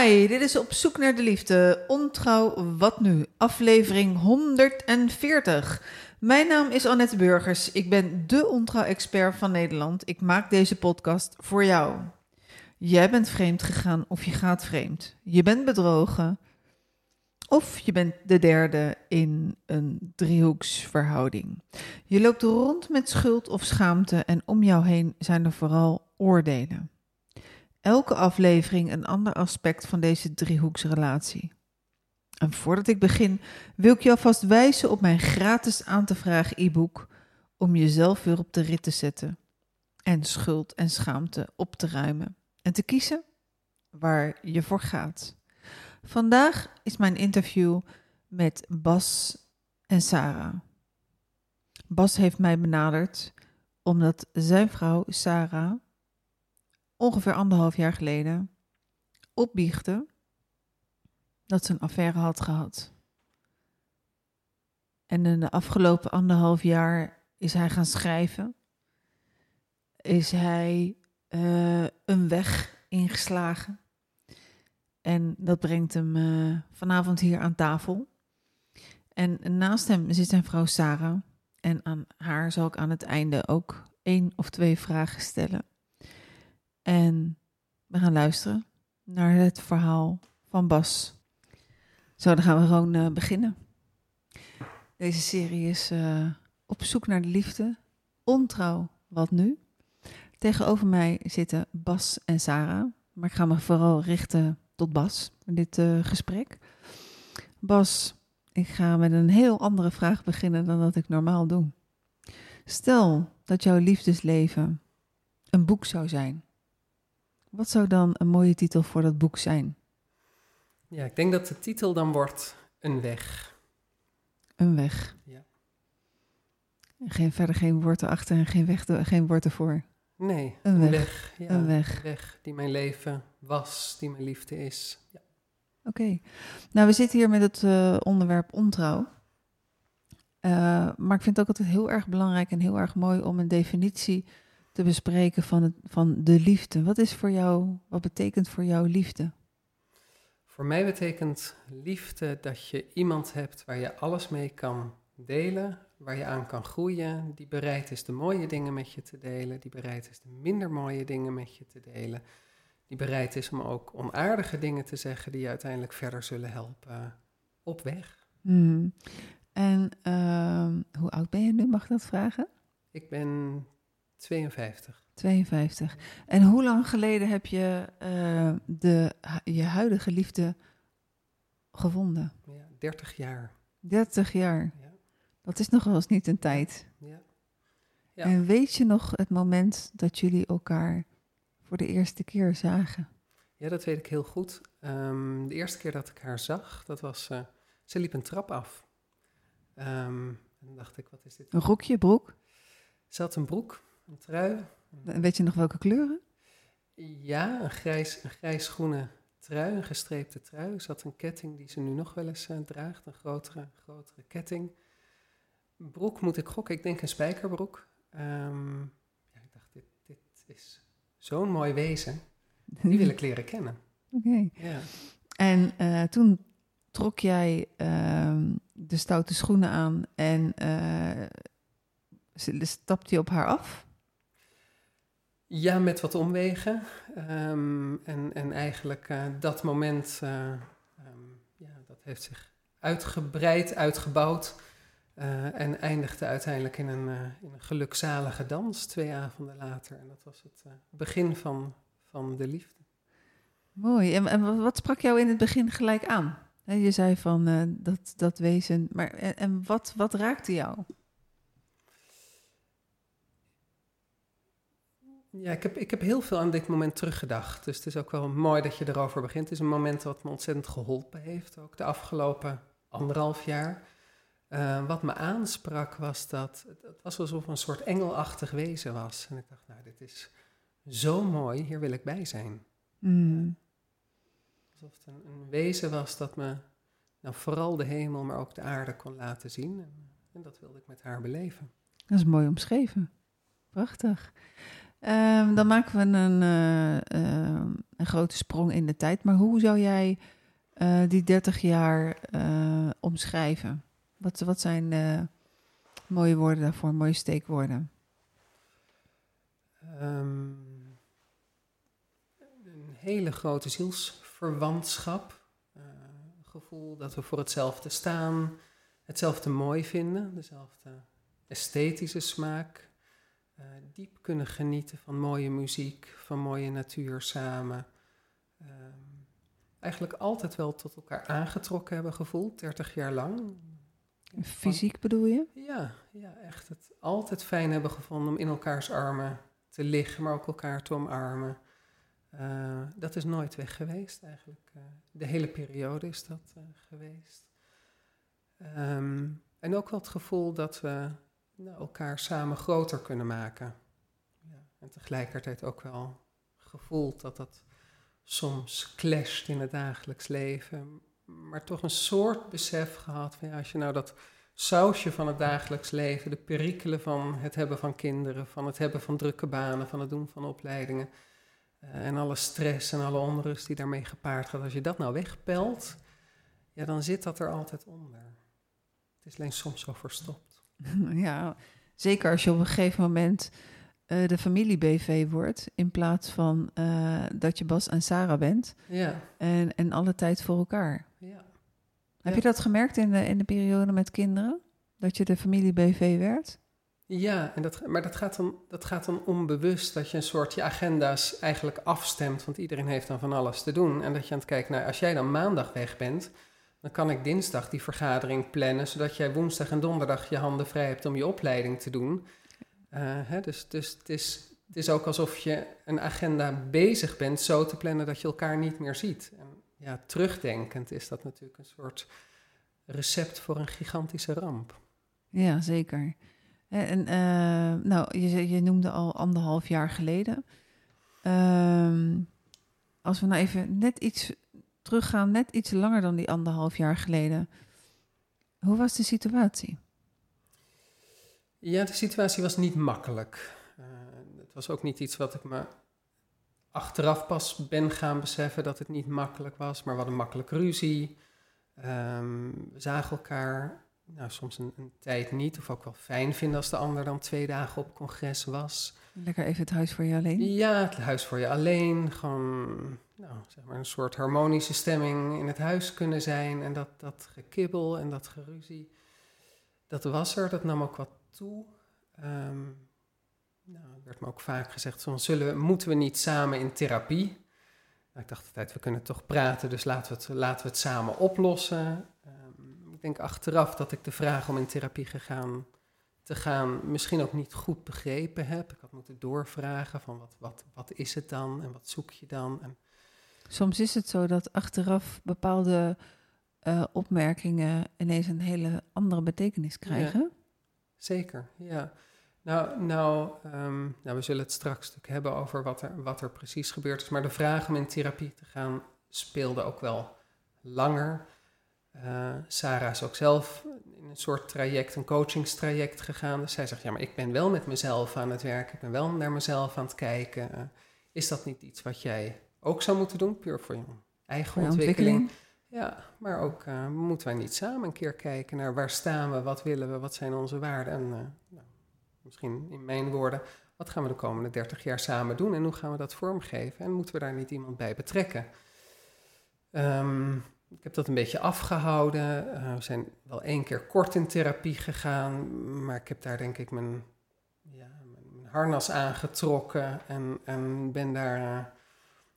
Hi, dit is Op zoek naar de liefde. Ontrouw, wat nu? Aflevering 140. Mijn naam is Annette Burgers. Ik ben de ontrouw-expert van Nederland. Ik maak deze podcast voor jou. Jij bent vreemd gegaan of je gaat vreemd. Je bent bedrogen. Of je bent de derde in een driehoeksverhouding. Je loopt rond met schuld of schaamte en om jou heen zijn er vooral oordelen. Elke aflevering een ander aspect van deze driehoeksrelatie. En voordat ik begin, wil ik je alvast wijzen op mijn gratis aan te vragen e-book om jezelf weer op de rit te zetten en schuld en schaamte op te ruimen en te kiezen waar je voor gaat. Vandaag is mijn interview met Bas en Sarah. Bas heeft mij benaderd omdat zijn vrouw Sarah ongeveer anderhalf jaar geleden opbiechte dat ze een affaire had gehad. En in de afgelopen anderhalf jaar is hij gaan schrijven. Is hij uh, een weg ingeslagen. En dat brengt hem uh, vanavond hier aan tafel. En naast hem zit zijn vrouw Sarah. En aan haar zal ik aan het einde ook één of twee vragen stellen. En we gaan luisteren naar het verhaal van Bas. Zo, dan gaan we gewoon uh, beginnen. Deze serie is uh, op zoek naar de liefde. Ontrouw, wat nu? Tegenover mij zitten Bas en Sarah. Maar ik ga me vooral richten tot Bas in dit uh, gesprek. Bas, ik ga met een heel andere vraag beginnen dan dat ik normaal doe. Stel dat jouw liefdesleven een boek zou zijn. Wat zou dan een mooie titel voor dat boek zijn? Ja, ik denk dat de titel dan wordt Een weg. Een weg. Ja. Geen, verder geen woord erachter en geen, weg, geen woord ervoor. Nee, een, een weg. weg. ja, een weg. Een weg die mijn leven was, die mijn liefde is. Ja. Oké. Okay. Nou, we zitten hier met het uh, onderwerp ontrouw. Uh, maar ik vind het ook altijd heel erg belangrijk en heel erg mooi om een definitie te bespreken van, het, van de liefde. Wat is voor jou, wat betekent voor jou liefde? Voor mij betekent liefde dat je iemand hebt waar je alles mee kan delen, waar je aan kan groeien, die bereid is de mooie dingen met je te delen, die bereid is de minder mooie dingen met je te delen, die bereid is om ook onaardige dingen te zeggen die je uiteindelijk verder zullen helpen op weg. Hmm. En uh, hoe oud ben je nu, mag ik dat vragen? Ik ben 52. 52. En hoe lang geleden heb je uh, de, je huidige liefde gevonden? Ja, 30 jaar. 30 jaar. Ja. Dat is nog wel eens niet een tijd. Ja. ja. En weet je nog het moment dat jullie elkaar voor de eerste keer zagen? Ja, dat weet ik heel goed. Um, de eerste keer dat ik haar zag, dat was, uh, ze liep een trap af. Um, en dan dacht ik, wat is dit? Een rokje, broek? Ze had een broek, een trui. Weet je nog welke kleuren? Ja, een grijs, een grijs groene trui, een gestreepte trui. Er zat een ketting die ze nu nog wel eens uh, draagt, een grotere, grotere ketting. Broek moet ik gokken, ik denk een spijkerbroek. Um, ja, ik dacht, dit, dit is zo'n mooi wezen. Die wil ik leren kennen. Oké. Okay. Ja. En uh, toen trok jij uh, de stoute schoenen aan en uh, stapte je op haar af? Ja, met wat omwegen. Um, en, en eigenlijk uh, dat moment, uh, um, ja, dat heeft zich uitgebreid, uitgebouwd. Uh, en eindigde uiteindelijk in een, in een gelukzalige dans twee avonden later. En dat was het begin van, van de liefde. Mooi. En, en, wat sprak jou in het begin gelijk aan? Je zei van dat, dat wezen. Maar, en, en wat, wat raakte jou? Ja, ik heb, ik heb heel veel aan dit moment teruggedacht. Dus het is ook wel mooi dat je erover begint. Het is een moment wat me ontzettend geholpen heeft, ook de afgelopen anderhalf jaar. Uh, wat me aansprak was dat het was alsof een soort engelachtig wezen was. En ik dacht, nou, dit is zo mooi, hier wil ik bij zijn. Mm. Alsof het een, een, wezen was dat me nou, vooral de hemel, maar ook de aarde kon laten zien. En, en dat wilde ik met haar beleven. Dat is mooi omschreven. Prachtig. Ehm, dan maken we een, eh, ehm, een grote sprong in de tijd. Maar hoe zou jij eh, die 30 jaar eh, omschrijven? Wat, wat zijn mooie woorden daarvoor, mooie steekwoorden? Ehm, een hele grote zielsverwantschap. Gevoel dat we voor hetzelfde staan, hetzelfde mooi vinden, dezelfde esthetische smaak. Uh, diep kunnen genieten van mooie muziek, van mooie natuur samen. Uh, eigenlijk altijd wel tot elkaar aangetrokken hebben gevoeld, 30 jaar lang. Fysiek bedoel je? Ja, ja, echt het altijd fijn hebben gevonden om in elkaars armen te liggen, maar ook elkaar te omarmen. Uh, dat is nooit weg geweest eigenlijk. Uh, de hele periode is dat uh, geweest. Um, en ook wel het gevoel dat we elkaar samen groter kunnen maken. Ja, en tegelijkertijd ook wel gevoeld dat dat soms clasht in het dagelijks leven. Maar toch een soort besef gehad van ja, als je nou dat sausje van het dagelijks leven, de perikelen van het hebben van kinderen, van het hebben van drukke banen, van het doen van opleidingen uh, en alle stress en alle onrust die daarmee gepaard gaat, als je dat nou wegpelt, ja, dan zit dat er altijd onder. Het is alleen soms zo verstopt. Ja, zeker als je op een gegeven moment uh, de familie-BV wordt, in plaats van uh, dat je Bas en Sarah bent. Ja. En, en alle tijd voor elkaar. Ja. Heb Ja. je dat gemerkt in de, in de periode met kinderen? Dat je de familie-BV werd? Ja, en dat, maar dat gaat, dan, dat gaat dan onbewust, dat je een soort je agenda's eigenlijk afstemt, want iedereen heeft dan van alles te doen. En dat je aan het kijken naar, als jij dan maandag weg bent, dan kan ik dinsdag die vergadering plannen, zodat jij woensdag en donderdag je handen vrij hebt om je opleiding te doen. Uh, hè, dus dus het, is, het is ook alsof je een agenda bezig bent zo te plannen dat je elkaar niet meer ziet. En ja, terugdenkend is dat natuurlijk een soort recept voor een gigantische ramp. Ja, zeker. En uh, nou, je, je noemde al anderhalf jaar geleden. Uh, als we nou even net iets teruggaan, net iets langer dan die anderhalf jaar geleden. Hoe was de situatie? Ja, de situatie was niet makkelijk. Uh, het was ook niet iets wat ik me achteraf pas ben gaan beseffen dat het niet makkelijk was, maar we hadden makkelijk ruzie. Um, we zagen elkaar nou, soms een, een, tijd niet, of ook wel fijn vinden als de ander dan twee dagen op congres was. Lekker even het huis voor je alleen? Ja, het huis voor je alleen. Gewoon nou, zeg maar een soort harmonische stemming in het huis kunnen zijn. En dat, dat gekibbel en dat geruzie, dat was er. Dat nam ook wat toe. Um, nou, er werd me ook vaak gezegd, soms zullen, moeten we niet samen in therapie? Nou, ik dacht altijd, we kunnen toch praten, dus laten we het, laten we het samen oplossen. Um, ik denk achteraf dat ik de vraag om in therapie gegaan, te gaan misschien ook niet goed begrepen heb. Ik had moeten doorvragen van wat, wat, wat is het dan en wat zoek je dan? En Soms is het zo dat achteraf bepaalde uh, opmerkingen ineens een hele andere betekenis krijgen. Ja, zeker, ja. Nou, nou, um, nou, we zullen het straks natuurlijk hebben over wat er, wat er precies gebeurd is. Maar de vraag om in therapie te gaan speelde ook wel langer. Uh, Sarah is ook zelf in een soort traject, een coachingstraject gegaan. Dus zij zegt, ja, maar ik ben wel met mezelf aan het werken. Ik ben wel naar mezelf aan het kijken. Uh, is dat niet iets wat jij ook zou moeten doen? Puur voor je eigen voor ontwikkeling. ontwikkeling. Ja, maar ook uh, moeten wij niet samen een keer kijken naar waar staan we, wat willen we, wat zijn onze waarden. En nou, misschien in mijn woorden, wat gaan we de komende 30 jaar samen doen en hoe gaan we dat vormgeven? En moeten we daar niet iemand bij betrekken? Um, ik heb dat een beetje afgehouden. Uh, we zijn wel één keer kort in therapie gegaan, maar ik heb daar denk ik mijn, ja, mijn harnas aangetrokken en, en ben daar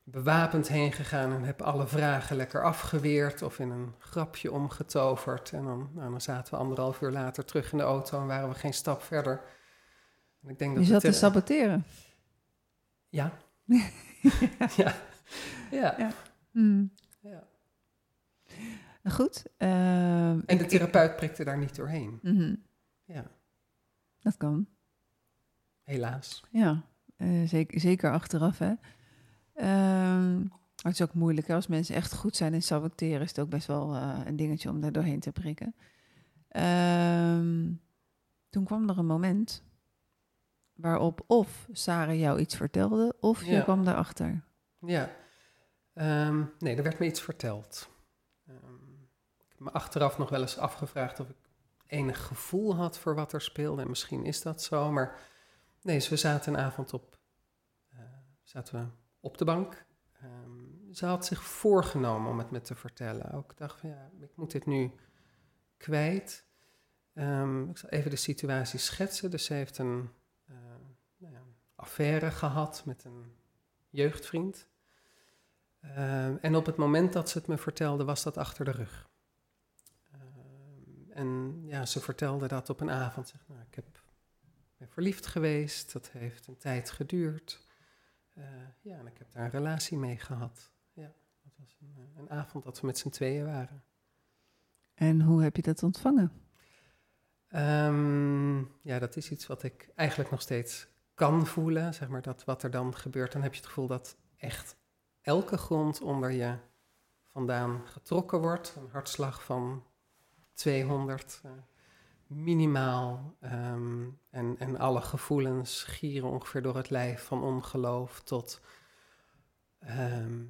bewapend heen gegaan en heb alle vragen lekker afgeweerd of in een grapje omgetoverd. En dan, nou, dan zaten we anderhalf uur later terug in de auto en waren we geen stap verder. En ik denk Je zat te saboteren. Ja. ja. Ja. ja. Mm. ja. Goed. Uh, en de therapeut ik, prikte daar niet doorheen. Mm -hmm. Ja. Dat kan. Helaas. Ja, uh, zeker, zeker achteraf, hè. Uh, het is ook moeilijk, hè? als mensen echt goed zijn in saboteren... is het ook best wel uh, een dingetje om daar doorheen te prikken. Ehm, toen kwam er een moment waarop of Sarah jou iets vertelde, of je Ja. kwam daarachter. Ja. Ehm, nee, er werd me iets verteld. Ehm, ik heb me achteraf nog wel eens afgevraagd of ik enig gevoel had voor wat er speelde. En misschien is dat zo, maar nee, dus we zaten een avond op, eh, zaten we op de bank. Ehm, ze had zich voorgenomen om het me te vertellen. Ook dacht van ja, ik moet dit nu kwijt. Ehm, ik zal even de situatie schetsen. Dus ze heeft een eh, nou ja, affaire gehad met een jeugdvriend. Ehm, en op het moment dat ze het me vertelde, was dat achter de rug. En ja, ze vertelde dat op een avond. Zeg, nou, ik heb, ben verliefd geweest, dat heeft een tijd geduurd. Eh, ja, en ik heb daar een relatie mee gehad. Ja, dat was een, eh, een avond dat we met z'n tweeën waren. En hoe heb je dat ontvangen? Ehm, ja, dat is iets wat ik eigenlijk nog steeds kan voelen. Zeg maar dat wat er dan gebeurt, dan heb je het gevoel dat echt elke grond onder je vandaan getrokken wordt. Een hartslag van 200 eh, minimaal. ehm, en, en alle gevoelens gieren ongeveer door het lijf van ongeloof tot ehm,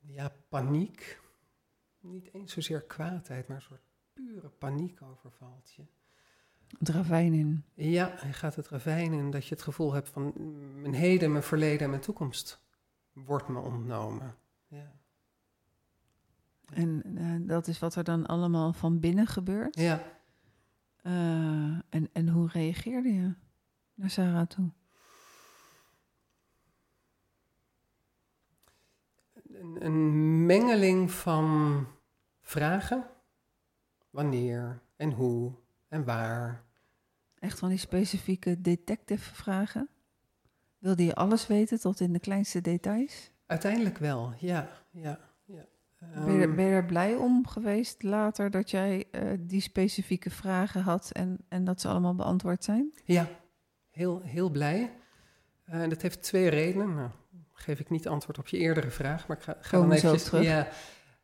ja, paniek. Niet eens zozeer kwaadheid, maar een soort pure paniek overvalt je. Het ravijn in. Ja, je gaat het ravijn in dat je het gevoel hebt van mijn heden, mijn verleden en mijn toekomst wordt me ontnomen. Ja, En eh, dat is wat er dan allemaal van binnen gebeurt. ja. Eh, en, en hoe reageerde je naar Sarah toe? Een, een mengeling van vragen. Wanneer en hoe en waar. Echt van die specifieke detective vragen? Wilde je alles weten tot in de kleinste details? Uiteindelijk wel, ja. ja, ja. Ben je, er- Ehm, ben je er blij om geweest later dat jij eh, die specifieke vragen had en, en dat ze allemaal beantwoord zijn? Ja, heel, heel blij. En dat heeft twee redenen. Nou, geef ik niet antwoord op je eerdere vraag, maar ik ga, ga dan even... terug. Ja,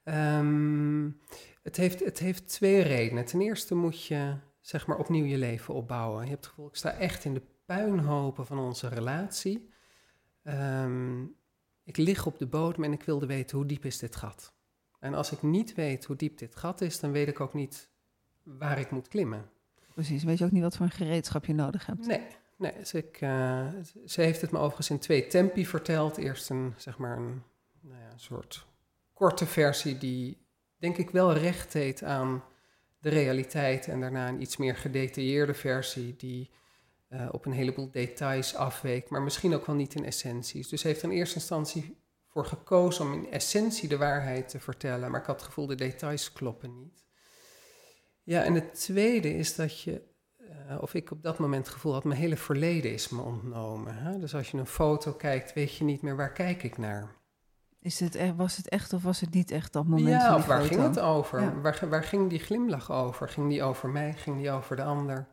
Ehm, het, heeft, het heeft twee redenen. Ten eerste moet je zeg maar opnieuw je leven opbouwen. Je hebt het gevoel, ik sta echt in de puinhopen van onze relatie. Ehm, ik lig op de bodem en ik wilde weten hoe diep is dit gat. En als ik niet weet hoe diep dit gat is, dan weet ik ook niet waar ik moet klimmen. Precies, weet je ook niet wat voor een gereedschap je nodig hebt? Nee, nee dus ik, eh, ze heeft het me overigens in twee tempi verteld. Eerst een, zeg maar een, nou ja, een soort korte versie die denk ik wel recht deed aan de realiteit. En daarna een iets meer gedetailleerde versie die eh, op een heleboel details afweek, maar misschien ook wel niet in essenties. Dus ze heeft in eerste instantie voor gekozen om in essentie de waarheid te vertellen, maar ik had het gevoel de details kloppen niet. Ja, en het tweede is dat je eh, of ik op dat moment het gevoel had, mijn hele verleden is me ontnomen. Hè? Dus als je een foto kijkt, weet je niet meer waar kijk ik naar. Is het, e- was het echt of was het niet echt dat moment? ja, of waar foto? ging het over? Ja. Waar, waar ging die glimlach over? Ging die over mij? Ging die over de ander?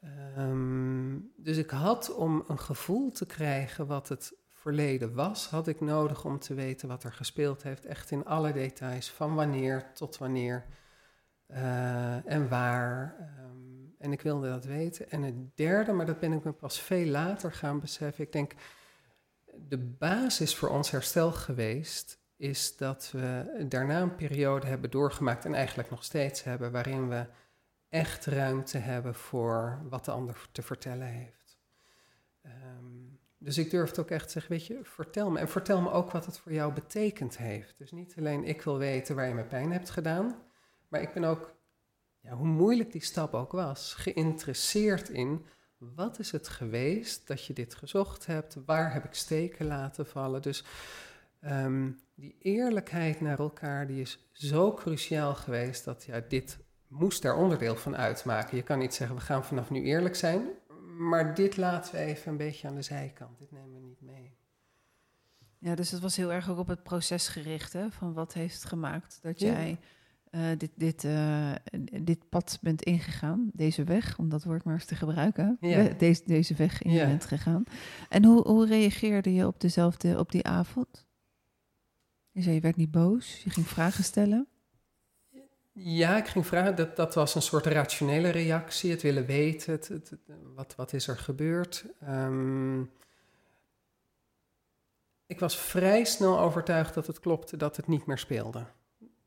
Ehm, dus ik had om een gevoel te krijgen wat het verleden was, had ik nodig om te weten wat er gespeeld heeft. Echt in alle details, van wanneer tot wanneer eh, en waar. Ehm, en ik wilde dat weten. En het derde, maar dat ben ik me pas veel later gaan beseffen. Ik denk, de basis voor ons herstel geweest is dat we daarna een periode hebben doorgemaakt en eigenlijk nog steeds hebben, waarin we echt ruimte hebben voor wat de ander te vertellen heeft. Ehm, dus ik durfde ook echt te zeggen, weet je, vertel me. En vertel me ook wat het voor jou betekend heeft. Dus niet alleen ik wil weten waar je me pijn hebt gedaan, maar ik ben ook, ja, hoe moeilijk die stap ook was, geïnteresseerd in wat is het geweest dat je dit gezocht hebt? Waar heb ik steken laten vallen? Dus ehm, die eerlijkheid naar elkaar, die is zo cruciaal geweest dat ja, dit moest daar onderdeel van uitmaken. Je kan niet zeggen, we gaan vanaf nu eerlijk zijn, maar dit laten we even een beetje aan de zijkant. Dit nemen we niet mee. Ja, dus het was heel erg ook op het proces gericht, hè? Van wat heeft gemaakt dat Ja. jij eh, dit, dit, eh, dit pad bent ingegaan, deze weg, om dat woord maar eens te gebruiken, Ja. deze, deze weg in Ja. bent gegaan. En hoe, hoe reageerde je op dezelfde, op die avond? Je zei, je werd niet boos, je ging vragen stellen. Ja, ik ging vragen, dat, dat was een soort rationele reactie, het willen weten, het, wat, wat is er gebeurd. Ehm, ik was vrij snel overtuigd dat het klopte dat het niet meer speelde.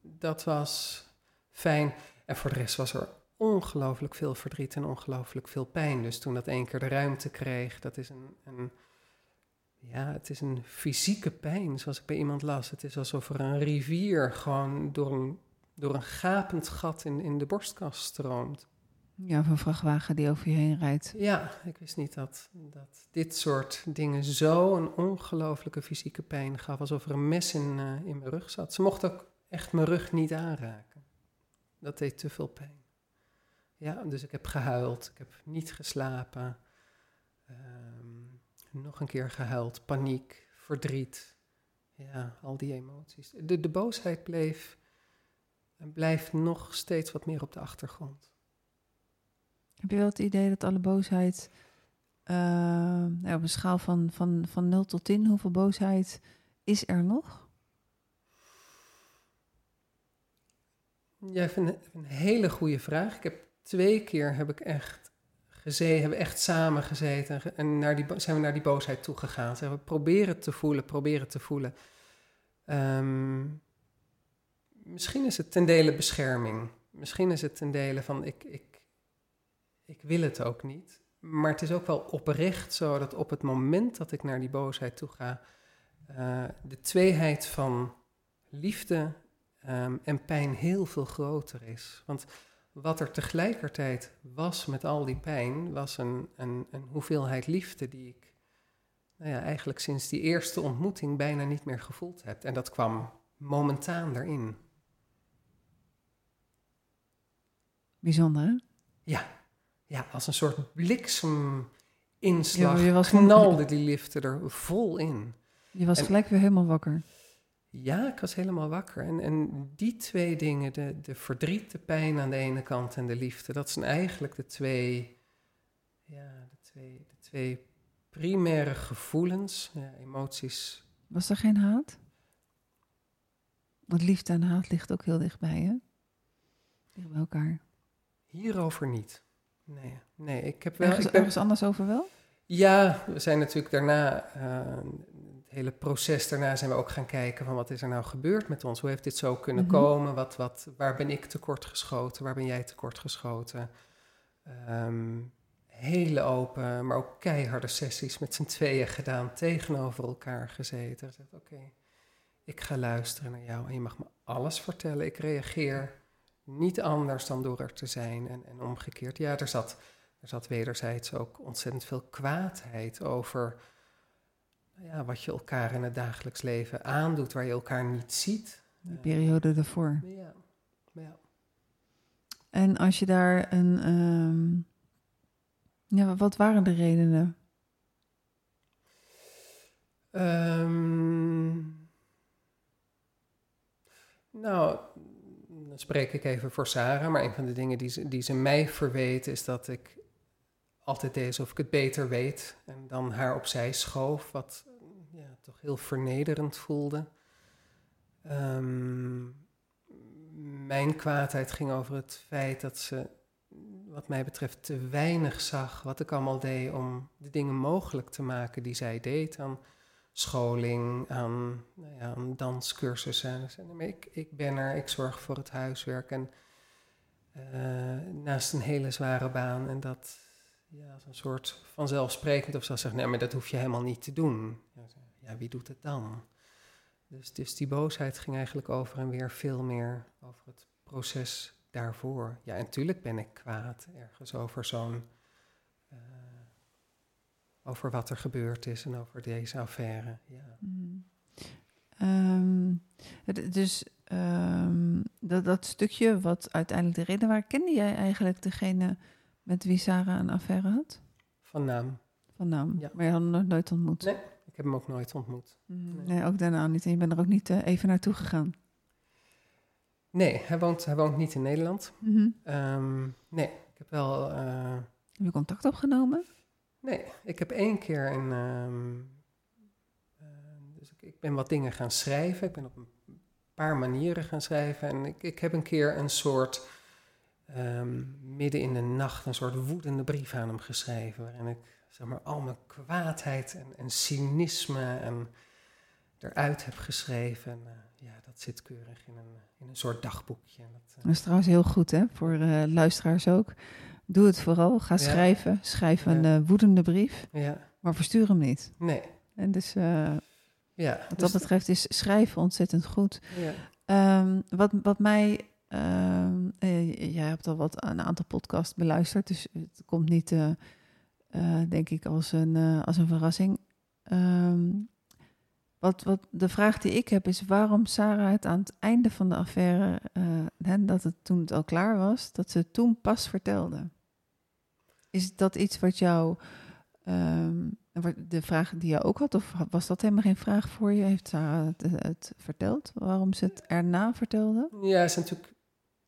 Dat was fijn. En voor de rest was er ongelooflijk veel verdriet en ongelooflijk veel pijn. Dus toen dat één keer de ruimte kreeg, dat is een, een, ja, het is een fysieke pijn, zoals ik bij iemand las. Het is alsof er een rivier gewoon door een, door een gapend gat in, in de borstkas stroomt. Ja, of een vrachtwagen die over je heen rijdt. Ja, ik wist niet dat, dat dit soort dingen zo een ongelooflijke fysieke pijn gaf, alsof er een mes in, uh, in mijn rug zat. Ze mocht ook echt mijn rug niet aanraken. Dat deed te veel pijn. Ja, dus ik heb gehuild, ik heb niet geslapen, um, nog een keer gehuild, paniek, verdriet. Ja, al die emoties. De, de boosheid bleef en blijft nog steeds wat meer op de achtergrond. Heb je wel het idee dat alle boosheid, uh, op een schaal van, van, van 0 tot 10, hoeveel boosheid is er nog? Ja, ik vind het een hele goede vraag. Ik heb twee keer heb ik echt gezeten, hebben echt samen gezeten en naar die, zijn we naar die boosheid toegegaan. Zijn we proberen te voelen, proberen te voelen. Um, misschien is het ten dele bescherming. Misschien is het ten dele van ik, ik, ik wil het ook niet. Maar het is ook wel oprecht zo dat op het moment dat ik naar die boosheid toe ga, uh, de tweeheid van liefde um, en pijn heel veel groter is. Want wat er tegelijkertijd was met al die pijn, was een, een, een hoeveelheid liefde die ik nou ja, eigenlijk sinds die eerste ontmoeting bijna niet meer gevoeld heb. En dat kwam momentaan erin. Bijzonder, hè? Ja, ja als een soort blikseminslag je was knalde die liefde er vol in. Je was gelijk weer helemaal wakker. Ja, ik was helemaal wakker. En, en die twee dingen, de, de verdriet, de pijn aan de ene kant en de liefde, dat zijn eigenlijk de twee, ja, de twee, de twee primaire gevoelens, ja, emoties. Was er geen haat? Want liefde en haat ligt ook heel dichtbij, hè? Dicht bij elkaar. Hierover niet. Nee, nee ik heb wel... Ergens, ik ben, ergens anders over wel? Ja, we zijn natuurlijk daarna uh, hele proces daarna zijn we ook gaan kijken van wat is er nou gebeurd met ons? Hoe heeft dit zo kunnen mhm. komen? Wat, wat, waar ben ik tekort geschoten? Waar ben jij tekort geschoten? Um, hele open, maar ook keiharde sessies met z'n tweeën gedaan, tegenover elkaar gezeten. Oké, okay, ik ga luisteren naar jou en je mag me alles vertellen. Ik reageer niet anders dan door er te zijn en, en omgekeerd. Ja, er zat, er zat wederzijds ook ontzettend veel kwaadheid over ja, wat je elkaar in het dagelijks leven aandoet, waar je elkaar niet ziet. Die periode ervoor. Ja. ja. En als je daar een. Um, ja, wat waren de redenen? Um, nou, dan spreek ik even voor Sarah, maar een van de dingen die ze, die ze mij verweet is dat ik altijd deed alsof ik het beter weet en dan haar opzij schoof, wat ja, toch heel vernederend voelde. Um, mijn kwaadheid ging over het feit dat ze, wat mij betreft, te weinig zag wat ik allemaal deed om de dingen mogelijk te maken die zij deed. Aan scholing, aan, nou ja, aan danscursussen. Ik, ik ben er, ik zorg voor het huiswerk en uh, naast een hele zware baan. En dat ja, als een soort vanzelfsprekend of zo zeggen, nee, maar dat hoef je helemaal niet te doen. Ja, wie doet het dan? Dus, dus die boosheid ging eigenlijk over en weer veel meer over het proces daarvoor. Ja, en tuurlijk ben ik kwaad ergens over zo'n. Over wat er gebeurd is en over deze affaire. Ja. Mm. Um, dus um, dat, dat stukje wat uiteindelijk de reden waar, kende jij eigenlijk degene met wie Sarah een affaire had? Van naam. Van naam, ja. maar je had hem nog nooit ontmoet? Nee, ik heb hem ook nooit ontmoet. Mm, nee. ook daarna niet. En je bent er ook niet uh, even naartoe gegaan? Nee, hij woont, hij woont niet in Nederland. Mm -hmm. um, nee, ik heb wel... Uh, heb je contact opgenomen? Nee, ik heb één keer een... Um, uh, dus ik, ik, ben wat dingen gaan schrijven. Ik ben op een paar manieren gaan schrijven. En ik, ik heb een keer een soort, ehm, midden in de nacht, een soort woedende brief aan hem geschreven. Waarin ik zeg maar, al mijn kwaadheid en, en cynisme en eruit heb geschreven. En, eh, ja, dat zit keurig in een, in een soort dagboekje. Dat, uh, dat is trouwens heel goed, hè, voor luisteraars ook. Doe het vooral. Ga schrijven. Schrijf een ja. woedende brief. Ja. Maar verstuur hem niet. Nee. En dus, ja, wat dus dat betreft is schrijven ontzettend goed. Ja. Um, wat, wat mij... Um, jij hebt al wat een aantal podcasts beluisterd, dus het komt niet, denk ik, als een, als een verrassing. Um, wat, wat de vraag die ik heb is waarom Sarah het aan het einde van de affaire, uh, dat het toen het al klaar was, dat ze het toen pas vertelde. Is dat iets wat jou, um, de vraag die je ook had, of was dat helemaal geen vraag voor je? Heeft Sarah het, het verteld, waarom ze het erna vertelde? Ja, er zijn natuurlijk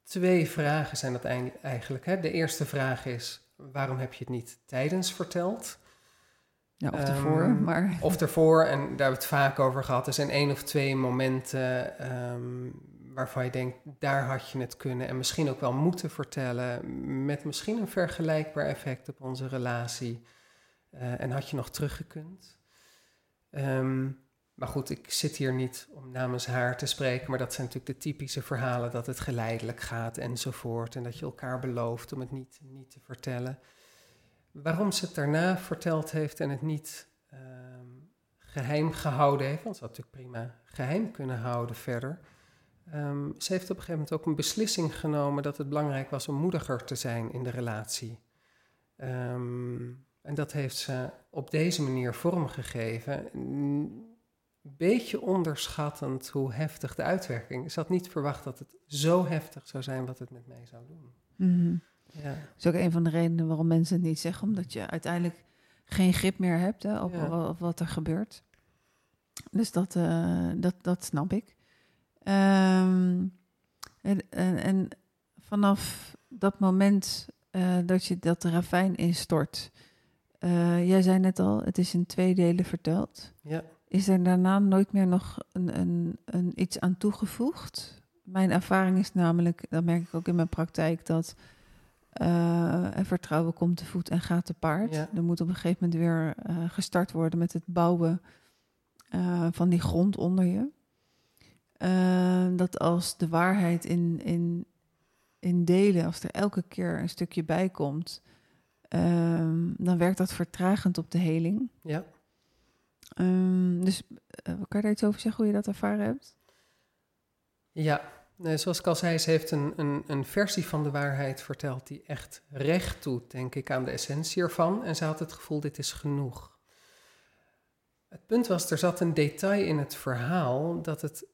twee vragen zijn dat eigenlijk. Hè? De eerste vraag is, waarom heb je het niet tijdens verteld? Ja, of ervoor, um, maar... Of ervoor, en daar hebben we het vaak over gehad. Er zijn één of twee momenten um, waarvan je denkt, daar had je het kunnen en misschien ook wel moeten vertellen, met misschien een vergelijkbaar effect op onze relatie. Uh, en had je nog teruggekund. Um, maar goed, ik zit hier niet om namens haar te spreken, maar dat zijn natuurlijk de typische verhalen dat het geleidelijk gaat enzovoort. En dat je elkaar belooft om het niet, niet te vertellen. Waarom ze het daarna verteld heeft en het niet um, geheim gehouden heeft, want ze had natuurlijk prima geheim kunnen houden verder. Um, ze heeft op een gegeven moment ook een beslissing genomen dat het belangrijk was om moediger te zijn in de relatie. Um, en dat heeft ze op deze manier vormgegeven. Een beetje onderschattend hoe heftig de uitwerking. Ze had niet verwacht dat het zo heftig zou zijn wat het met mij zou doen. Mm -hmm. Ja. Dat is ook een van de redenen waarom mensen het niet zeggen, omdat je uiteindelijk geen grip meer hebt hè, op, Ja. op wat er gebeurt. Dus dat, eh, dat, dat snap ik. Ehm, en, en, en vanaf dat moment eh, dat je dat ravijn instort, eh, jij zei net al, het is in twee delen verteld. Ja. Is er daarna nooit meer nog een, een, een iets aan toegevoegd? Mijn ervaring is namelijk, dat merk ik ook in mijn praktijk, dat uh, en vertrouwen komt te voet en gaat te paard. Ja. Er moet op een gegeven moment weer uh, gestart worden met het bouwen van die grond onder je. Dat als de waarheid in, in, in delen, als er elke keer een stukje bij komt, um, dan werkt dat vertragend op de heling. Ja. Um, dus kan je daar iets over zeggen hoe je dat ervaren hebt? Ja, Nee, zoals ik al zei, ze heeft een, een, een, versie van de waarheid verteld die echt recht doet, denk ik, aan de essentie ervan. En ze had het gevoel, dit is genoeg. Het punt was, er zat een detail in het verhaal dat het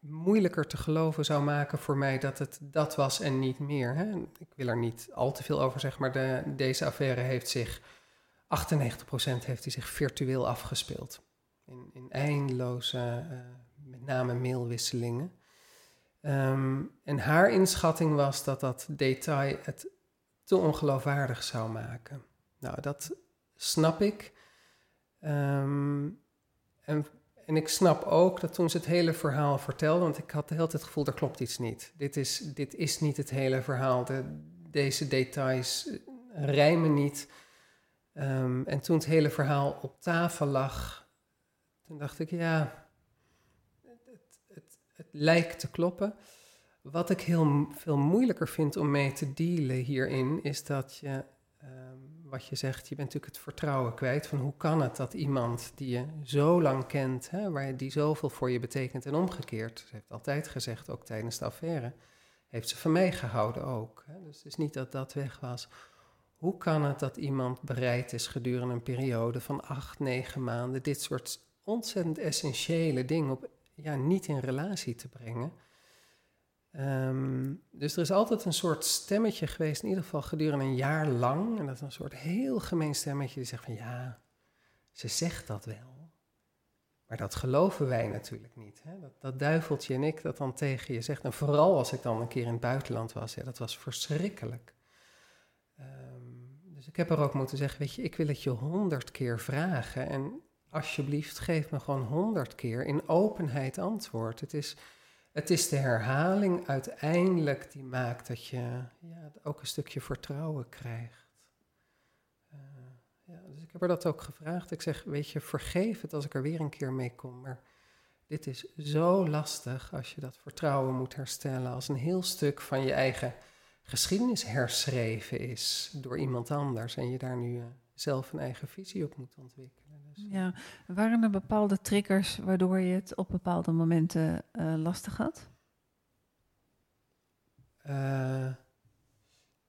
moeilijker te geloven zou maken voor mij dat het dat was en niet meer. Hè? Ik wil er niet al te veel over zeggen, maar de, deze affaire heeft zich, 98% heeft die zich virtueel afgespeeld. In, in eindeloze, uh, met name mailwisselingen. Um, en haar inschatting was dat dat detail het te ongeloofwaardig zou maken. Nou, dat snap ik. Um, en, en ik snap ook dat toen ze het hele verhaal vertelde, want ik had de hele tijd het gevoel, er klopt iets niet. Dit is, dit is niet het hele verhaal. De, deze details rijmen niet. Um, en toen het hele verhaal op tafel lag, toen dacht ik, ja, het lijkt te kloppen. Wat ik heel veel moeilijker vind om mee te dealen hierin, is dat je, um, wat je zegt, je bent natuurlijk het vertrouwen kwijt van hoe kan het dat iemand die je zo lang kent, hè, waar die zoveel voor je betekent en omgekeerd, ze heeft altijd gezegd, ook tijdens de affaire, heeft ze van mij gehouden ook. Hè, dus het is niet dat dat weg was. Hoe kan het dat iemand bereid is gedurende een periode van acht, negen maanden dit soort ontzettend essentiële dingen op ja, niet in relatie te brengen. Um, dus er is altijd een soort stemmetje geweest, in ieder geval gedurende een jaar lang. En dat is een soort heel gemeen stemmetje die zegt van ja, ze zegt dat wel. Maar dat geloven wij natuurlijk niet. Hè? Dat, dat duiveltje en ik dat dan tegen je zegt. En vooral als ik dan een keer in het buitenland was, ja, dat was verschrikkelijk. Um, dus ik heb er ook moeten zeggen, weet je, ik wil het je honderd keer vragen. En alsjeblieft, geef me gewoon honderd keer in openheid antwoord. Het is, het is de herhaling uiteindelijk die maakt dat je ja, ook een stukje vertrouwen krijgt. Uh, ja, dus ik heb er dat ook gevraagd. Ik zeg, weet je, vergeef het als ik er weer een keer mee kom. Maar dit is zo lastig als je dat vertrouwen moet herstellen. Als een heel stuk van je eigen geschiedenis herschreven is door iemand anders. En je daar nu uh, zelf een eigen visie op moet ontwikkelen. Ja, waren er bepaalde triggers waardoor je het op bepaalde momenten uh, lastig had?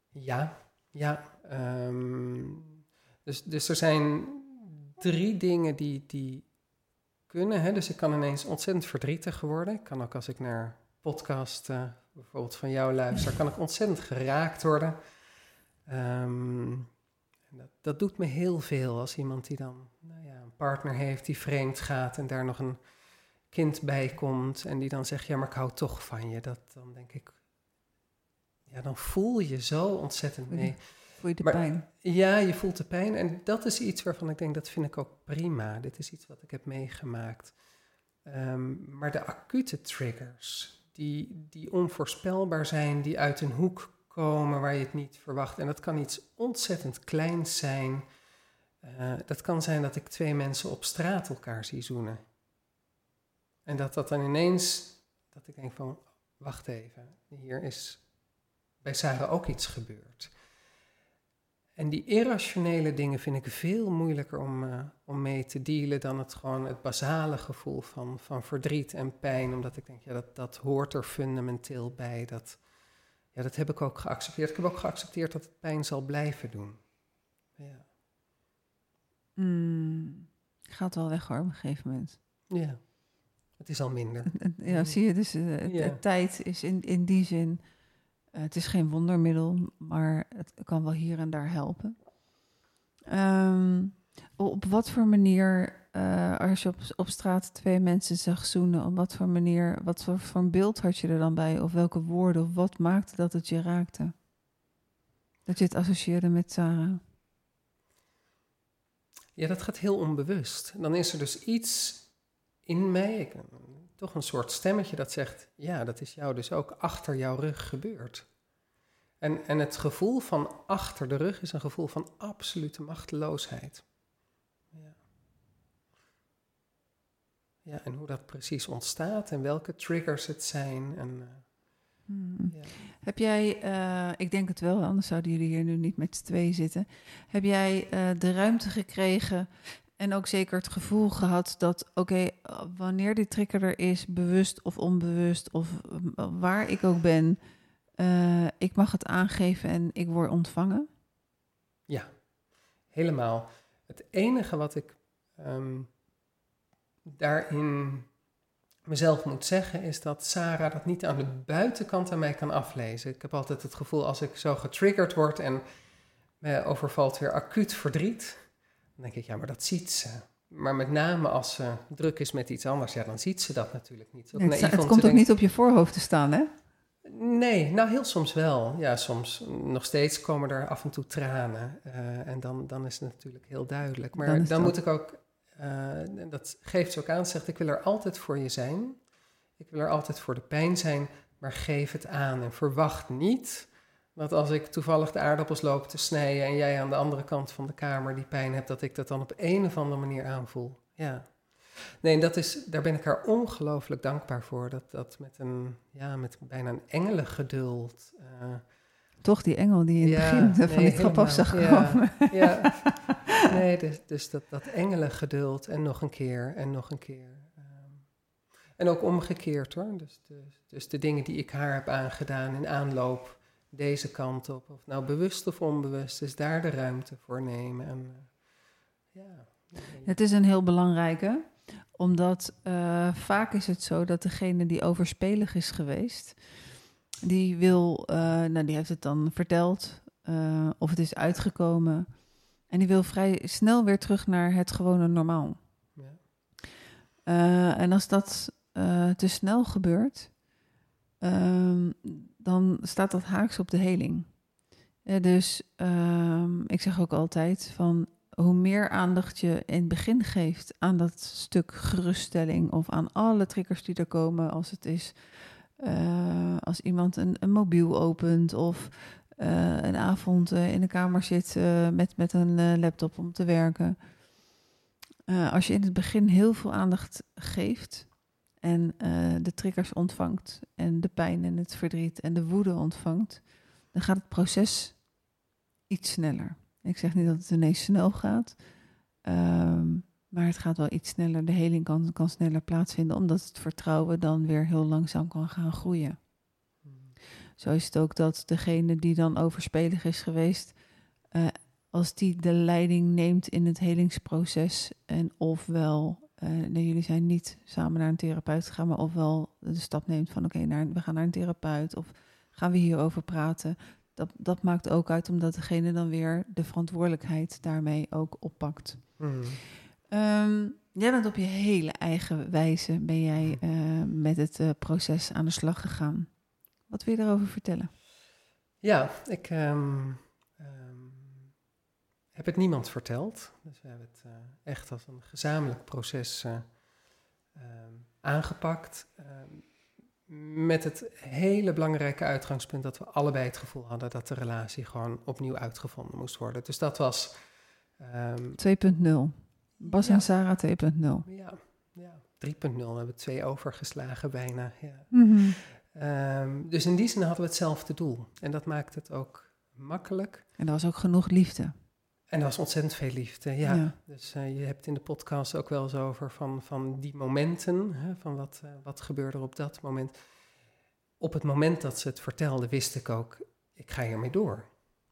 ja, ja. Um, dus, dus er zijn drie dingen die, die kunnen. Hè? Dus ik kan ineens ontzettend verdrietig worden. Ik kan ook als ik naar podcast uh, bijvoorbeeld van jou luister, kan ik ontzettend geraakt worden. Um, dat, dat, doet me heel veel als iemand die dan partner heeft die vreemd gaat en daar nog een kind bij komt en die dan zegt, ja, maar ik hou toch van je. Dat, dan denk ik, ja, dan voel je zo ontzettend mee. Voel je de pijn? Ja, je voelt de pijn. En dat is iets waarvan ik denk, dat vind ik ook prima. Dit is iets wat ik heb meegemaakt. Um, maar de acute triggers, die, die onvoorspelbaar zijn, die uit een hoek komen waar je het niet verwacht. En dat kan iets ontzettend kleins zijn. Uh, dat kan zijn dat ik twee mensen op straat elkaar zie zoenen. En dat dat dan ineens, dat ik denk van, wacht even, hier is bij Sarah ook iets gebeurd. En die irrationele dingen vind ik veel moeilijker om, uh, om mee te dealen dan het gewoon het basale gevoel van, van verdriet en pijn. Omdat ik denk, ja, dat, dat hoort er fundamenteel bij. Dat, ja, dat heb ik ook geaccepteerd. Ik heb ook geaccepteerd dat het pijn zal blijven doen. Ja. Mm, gaat wel weg hoor, op een gegeven moment. Ja, het is al minder. Ja, zie je, dus uh, ja. tijd is in, in die zin uh, het is geen wondermiddel, maar het kan wel hier en daar helpen. Um, op wat voor manier, uh, als je op, op straat twee mensen zag zoenen, op wat voor manier, wat voor, voor een beeld had je er dan bij? Of welke woorden, of wat maakte dat het je raakte? Dat je het associeerde met Sarah? Ja, dat gaat heel onbewust. Dan is er dus iets in mij, toch een soort stemmetje dat zegt: Ja, dat is jou dus ook achter jouw rug gebeurd. En, en het gevoel van achter de rug is een gevoel van absolute machteloosheid. Ja. ja, en hoe dat precies ontstaat en welke triggers het zijn. En, uh, hmm. ja. Heb jij, uh, ik denk het wel, anders zouden jullie hier nu niet met z'n twee zitten. Heb jij uh, de ruimte gekregen en ook zeker het gevoel gehad dat, oké, okay, wanneer die trigger er is, bewust of onbewust, of waar ik ook ben, ik mag het aangeven en ik word ontvangen? Ja, helemaal. Het enige wat ik um, daarin mezelf moet zeggen, is dat Sarah dat niet aan de buitenkant aan mij kan aflezen. Ik heb altijd het gevoel als ik zo getriggerd word en me overvalt weer acuut verdriet, dan denk ik, ja, maar dat ziet ze. Maar met name als ze druk is met iets anders, ja, dan ziet ze dat natuurlijk niet. Nee, het, het komt ook niet op je voorhoofd te staan, hè? Nee, nou heel soms wel. Ja, soms nog steeds komen er af en toe tranen. Uh, en dan, dan is het natuurlijk heel duidelijk. Maar dan, dan moet ik ook, uh, dat geeft ze ook aan, zegt ik wil er altijd voor je zijn. Ik wil er altijd voor de pijn zijn, maar geef het aan en verwacht niet dat als ik toevallig de aardappels loop te snijden en jij aan de andere kant van de kamer die pijn hebt, dat ik dat dan op een of andere manier aanvoel. Ja. Nee, dat is, daar ben ik haar ongelooflijk dankbaar voor. Dat, dat met, een, ja, met bijna een engelengeduld. Uh, Toch die engel die in ja, het begin van die trap af zag komen. Ja, nee, dus, dus dat, dat engelengeduld en nog een keer en nog een keer. Um, en ook omgekeerd hoor. Dus de, dus de dingen die ik haar heb aangedaan in aanloop deze kant op. Of nou bewust of onbewust, is daar de ruimte voor nemen. En, uh, ja. Het is een heel belangrijke omdat uh, vaak is het zo dat degene die overspelig is geweest, die wil, uh, nou die heeft het dan verteld, uh, of het is uitgekomen. En die wil vrij snel weer terug naar het gewone normaal. Ja. en als dat te snel gebeurt, ehm, dan staat dat haaks op de heling. dus ehm, ik zeg ook altijd van hoe meer aandacht je in het begin geeft aan dat stuk geruststelling of aan alle triggers die er komen, als het is eh, als iemand een, mobiel opent of eh, een avond eh, in de kamer zit met, met een laptop om te werken. Als je in het begin heel veel aandacht geeft en de triggers ontvangt en de pijn en het verdriet en de woede ontvangt, dan gaat het proces iets sneller. Ik zeg niet dat het ineens snel gaat, ehm, maar het gaat wel iets sneller. De heling kan, kan sneller plaatsvinden, omdat het vertrouwen dan weer heel langzaam kan gaan groeien. Zo is het ook dat degene die dan overspelig is geweest, eh, als die de leiding neemt in het helingsproces en ofwel, eh, nee, jullie zijn niet samen naar een therapeut gegaan, maar ofwel de stap neemt van oké, we gaan naar een therapeut of gaan we hierover praten. Dat, dat maakt ook uit omdat degene dan weer de verantwoordelijkheid daarmee ook oppakt. Mhm. Ehm, jij bent op je hele eigen wijze ben jij eh, met het eh, proces aan de slag gegaan. Wat wil je daarover vertellen? Ja, ik ehm, ehm, heb het niemand verteld. Dus we hebben het eh, echt als een gezamenlijk proces aangepakt. met het hele belangrijke uitgangspunt dat we allebei het gevoel hadden dat de relatie gewoon opnieuw uitgevonden moest worden. Dus dat was. ehm, 2.0. Bas en Sarah 2.0. ja, ja, 3.0. We hebben twee overgeslagen bijna. Ja. Mhm. Ehm, dus in die zin hadden we hetzelfde doel. En dat maakt het ook makkelijk. En er was ook genoeg liefde. En er was ontzettend veel liefde, ja. Ja. Dus eh, je hebt in de podcast ook wel eens over van, van die momenten, hè, van wat, eh, wat gebeurde er op dat moment. Op het moment dat ze het vertelde, wist ik ook, ik ga hiermee door.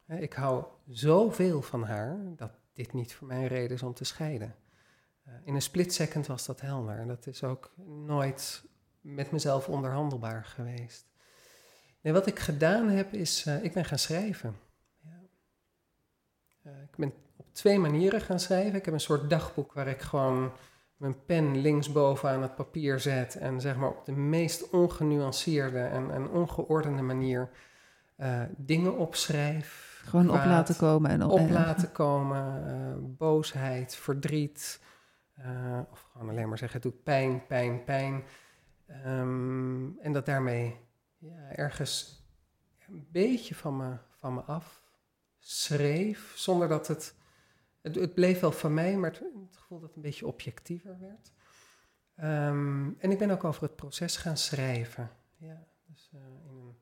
Hè, ik hou zoveel van haar dat dit niet voor mij een reden is om te scheiden. Eh, in een split second was dat helder. Dat is ook nooit met mezelf onderhandelbaar geweest. Nee, wat ik gedaan heb is, eh, ik ben gaan schrijven. Ja. Eh, ik ben op twee manieren gaan schrijven. Ik heb een soort dagboek waar ik gewoon mijn pen linksboven aan het papier zet en zeg maar op de meest ongenuanceerde en, en ongeordende manier dingen opschrijf. Gewoon op laten komen. En op, op en- laten komen, eh, boosheid, verdriet. eh, of gewoon alleen maar zeggen, het doet pijn, pijn, pijn. Ehm, en dat daarmee ja, ergens een beetje van me, van me af schreef, zonder dat het, het... Het bleef wel van mij, maar het, het gevoel dat het een beetje objectiever werd. Ehm, en ik ben ook over het proces gaan schrijven. Ja, dus eh, in een...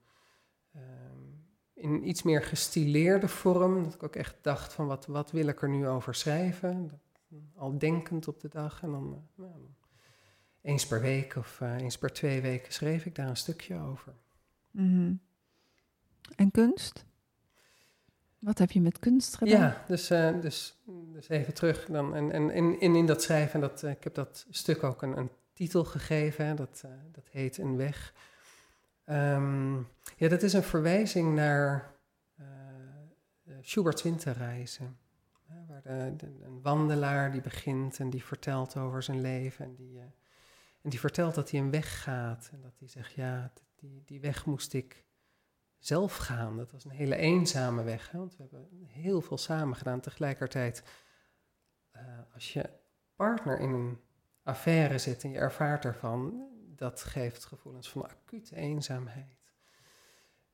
ehm, in iets meer gestileerde vorm. Dat ik ook echt dacht van wat, wat wil ik er nu over schrijven. Al denkend op de dag. En dan eh, nou, eens per week of eh, eens per twee weken schreef ik daar een stukje over. Mhm. En kunst? Wat heb je met kunst gedaan? Ja, dus, eh, dus, dus even terug. Dan, en, en, en, in dat schrijven, dat, ik heb dat stuk ook een, een titel gegeven. hè, Dat, dat heet Een Weg. Ehm, ja, dat is een verwijzing naar eh eh, Schubert's Winterreizen. Waar een wandelaar die begint en die vertelt over zijn leven. En die, eh, en die vertelt dat hij een weg gaat. En dat hij zegt, ja, die, die weg moest ik zelf gaan. Dat was een hele eenzame weg. Hè, want we hebben heel veel samen gedaan. Tegelijkertijd, als je partner in een affaire zit en je ervaart ervan, dat geeft gevoelens van acute eenzaamheid.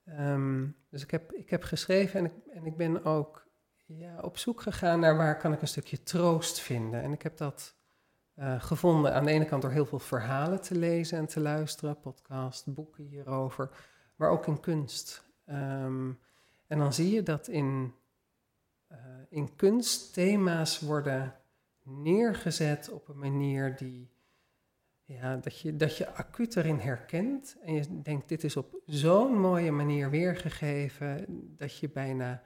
Ehm, dus ik heb, ik heb geschreven en ik, en ik ben ook ja, op zoek gegaan naar waar kan ik een stukje troost vinden. En ik heb dat eh, gevonden aan de ene kant door heel veel verhalen te lezen en te luisteren, podcast, boeken hierover, maar ook in kunst. Ehm, en dan zie je dat in, eh, in kunst thema's worden neergezet op een manier die, ja, dat je, dat je acuut erin herkent. En je denkt, dit is op zo'n mooie manier weergegeven, dat je bijna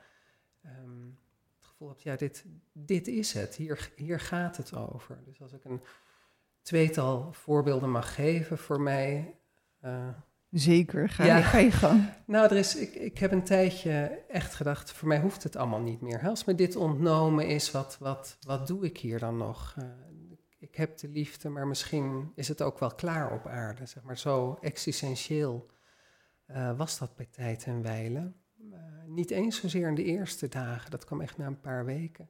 ehm, het gevoel hebt, ja, dit, dit is het, hier, hier gaat het over. Dus als ik een tweetal voorbeelden mag geven voor mij. eh, Zeker, ga, Ja. je, ga je gang. nou, er is, ik, ik heb een tijdje echt gedacht, voor mij hoeft het allemaal niet meer. Als me dit ontnomen is, wat, wat, wat doe ik hier dan nog? Eh, ik heb de liefde, maar misschien is het ook wel klaar op aarde. Zeg maar. Zo existentieel eh, was dat bij tijd en wijlen. Eh, niet eens zozeer in de eerste dagen, dat kwam echt na een paar weken.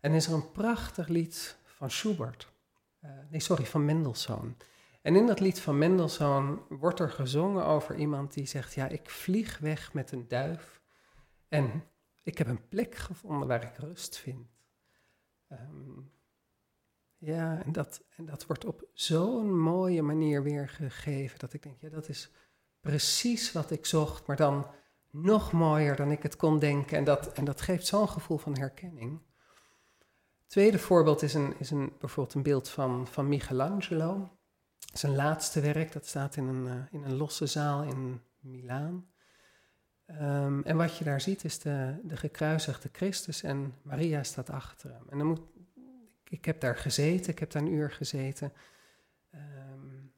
En is er een prachtig lied van Schubert. Eh, nee, sorry, van Mendelssohn. En in dat lied van Mendelssohn wordt er gezongen over iemand die zegt: Ja, ik vlieg weg met een duif en ik heb een plek gevonden waar ik rust vind. Ehm, ja, en dat, en dat wordt op zo'n mooie manier weergegeven dat ik denk: Ja, dat is precies wat ik zocht, maar dan nog mooier dan ik het kon denken. En dat, en dat geeft zo'n gevoel van herkenning. Tweede voorbeeld is, een, is een, bijvoorbeeld een beeld van, van Michelangelo. Zijn laatste werk, dat staat in een, uh, in een losse zaal in Milaan. Um, en wat je daar ziet is de, de gekruisigde Christus en Maria staat achter hem. En dan moet, ik heb daar gezeten, ik heb daar een uur gezeten. Um,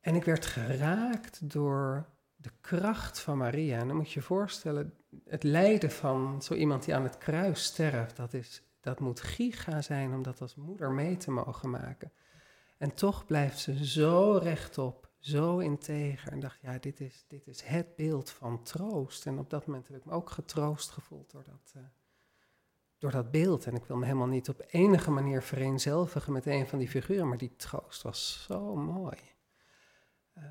en ik werd geraakt door de kracht van Maria. En dan moet je je voorstellen, het lijden van zo iemand die aan het kruis sterft, dat, is, dat moet giga zijn om dat als moeder mee te mogen maken. En toch blijft ze zo rechtop, zo integer. En dacht, ja, dit is, dit is het beeld van troost. En op dat moment heb ik me ook getroost gevoeld door dat, uh, door dat beeld. En ik wil me helemaal niet op enige manier vereenzelvigen met een van die figuren, maar die troost was zo mooi. Uh,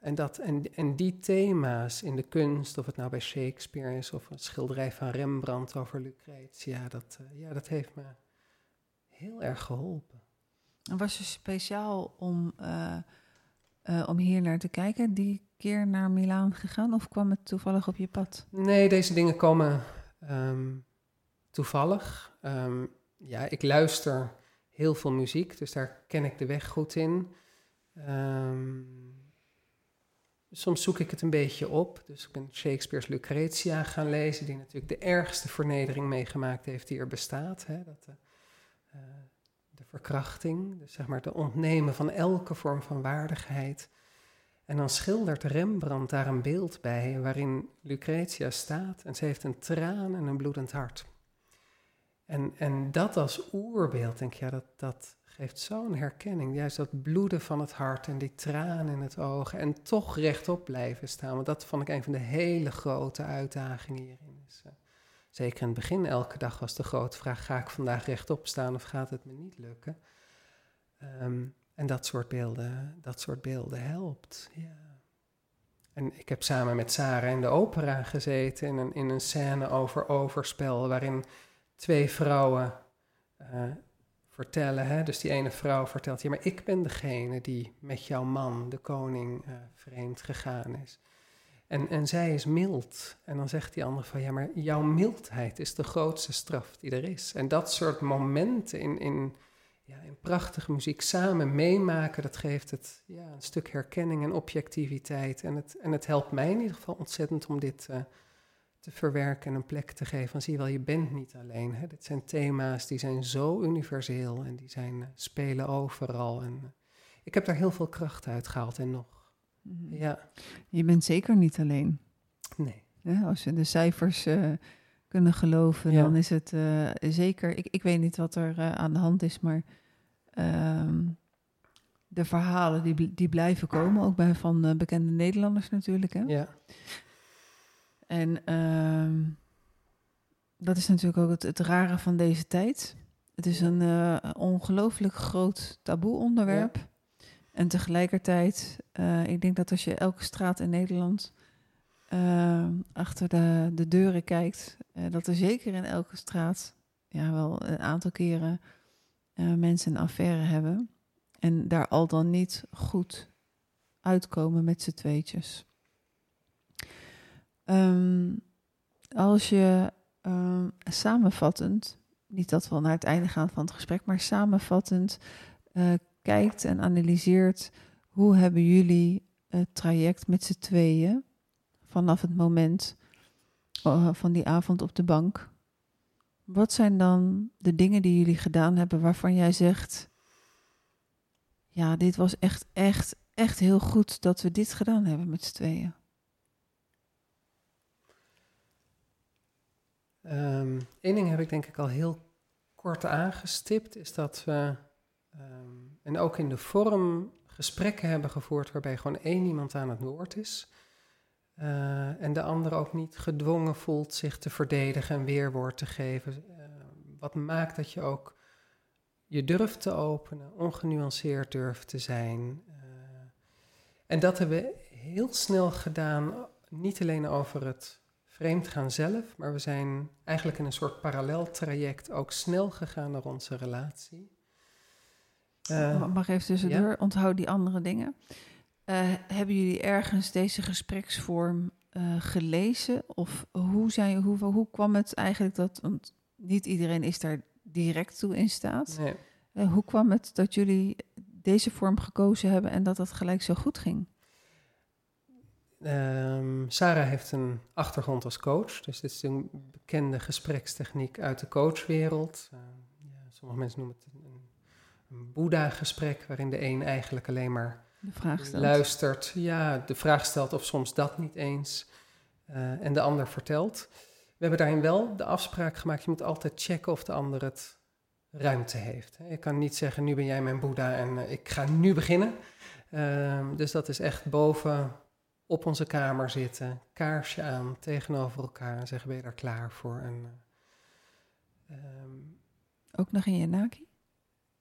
en, dat, en, en die thema's in de kunst, of het nou bij Shakespeare is of een schilderij van Rembrandt over Lucretia, dat, uh, ja, dat heeft me heel erg geholpen. En was je speciaal om, uh, om hier naar te kijken, die keer naar Milaan gegaan, of kwam het toevallig op je pad? Nee, deze dingen komen um, toevallig. Um, ja, ik luister heel veel muziek, dus daar ken ik de weg goed in. Um, Soms zoek ik het een beetje op. Dus ik ben Shakespeare's Lucretia gaan lezen, die natuurlijk de ergste vernedering meegemaakt heeft die er bestaat. Hè? Dat de, uh, de verkrachting, dus zeg maar de ontnemen van elke vorm van waardigheid. En dan schildert Rembrandt daar een beeld bij waarin Lucretia staat en ze heeft een traan en een bloedend hart. En, en dat als oerbeeld, denk ik, ja, dat, dat geeft zo'n herkenning. Juist dat bloeden van het hart en die tranen in het oog. En toch rechtop blijven staan. Want dat vond ik een van de hele grote uitdagingen hierin. Dus, zeker in het begin, elke dag was de grote vraag: ga ik vandaag rechtop staan of gaat het me niet lukken? Um, en dat soort beelden, dat soort beelden helpt. Ja. En ik heb samen met Sarah in de opera gezeten in een, in een scène over overspel, waarin twee vrouwen uh, vertellen. Hè? Dus die ene vrouw vertelt, ja, maar ik ben degene die met jouw man, de koning, uh, vreemd gegaan is. En, en zij is mild. En dan zegt die andere van, ja, maar jouw mildheid is de grootste straf die er is. En dat soort momenten in, in, ja, in prachtige muziek samen meemaken, dat geeft het ja, een stuk herkenning en objectiviteit. En het, en het helpt mij in ieder geval ontzettend om dit... Uh, te verwerken en een plek te geven. Van zie je wel, je bent niet alleen. Hè? Dit zijn thema's die zijn zo universeel en die zijn, uh, spelen overal. En, uh, ik heb daar heel veel kracht uit gehaald en nog. Mm-hmm. Ja. Je bent zeker niet alleen. Nee. Ja, als we de cijfers uh, kunnen geloven, ja. dan is het zeker... Ik, ik weet niet wat er aan de hand is, maar... Um, de verhalen die, die blijven komen, ook bij van bekende Nederlanders natuurlijk. Hè? Ja. En uh, dat is natuurlijk ook het, het, rare van deze tijd. Het is een uh, ongelooflijk groot taboe onderwerp. Ja. En tegelijkertijd, uh, ik denk dat als je elke straat in Nederland uh, achter de, de, deuren kijkt, eh, dat er zeker in elke straat ja, wel een aantal keren mensen een affaire hebben. En daar al dan niet goed uitkomen met z'n tweetjes. Um, als je um, samenvattend, niet dat we naar het einde gaan van het gesprek, maar samenvattend uh, kijkt en analyseert hoe hebben jullie het traject met z'n tweeën vanaf het moment uh, van die avond op de bank. Wat zijn dan de dingen die jullie gedaan hebben waarvan jij zegt, ja, dit was echt, echt, echt heel goed dat we dit gedaan hebben met z'n tweeën? Eén ding heb ik denk ik al heel kort aangestipt, is dat we, um, en ook in de vorm, gesprekken hebben gevoerd waarbij gewoon één iemand aan het woord is. Uh, en de ander ook niet gedwongen voelt zich te verdedigen en weerwoord te geven. Uh, wat maakt dat je ook je durft te openen, ongenuanceerd durft te zijn. En dat hebben we heel snel gedaan, niet alleen over het vreemdgaan zelf, maar we zijn eigenlijk in een soort parallel traject ook snel gegaan naar onze relatie. Uh, Mag even tussendoor, ja? onthoud die andere dingen. Uh, hebben jullie ergens deze gespreksvorm uh, gelezen? Of hoe, zijn, hoe, hoe kwam het eigenlijk dat, want niet iedereen is daar direct toe in staat. Nee. hoe kwam het dat jullie deze vorm gekozen hebben en dat dat gelijk zo goed ging? Um, Sarah heeft een achtergrond als coach, dus dit is een bekende gesprekstechniek uit de coachwereld. Uh, ja, sommige mensen noemen het een, een Boeddha-gesprek, waarin de een eigenlijk alleen maar de vraag stelt. luistert, ja, de vraag stelt of soms dat niet eens, uh, en de ander vertelt. We hebben daarin wel de afspraak gemaakt, je moet altijd checken of de ander het ruimte heeft. Je kan niet zeggen, nu ben jij mijn Boeddha en uh, ik ga nu beginnen. Uh, dus dat is echt boven op onze kamer zitten, kaarsje aan, tegenover elkaar en zeggen, ben je daar klaar voor? En, uh, um, Ook nog in je naki?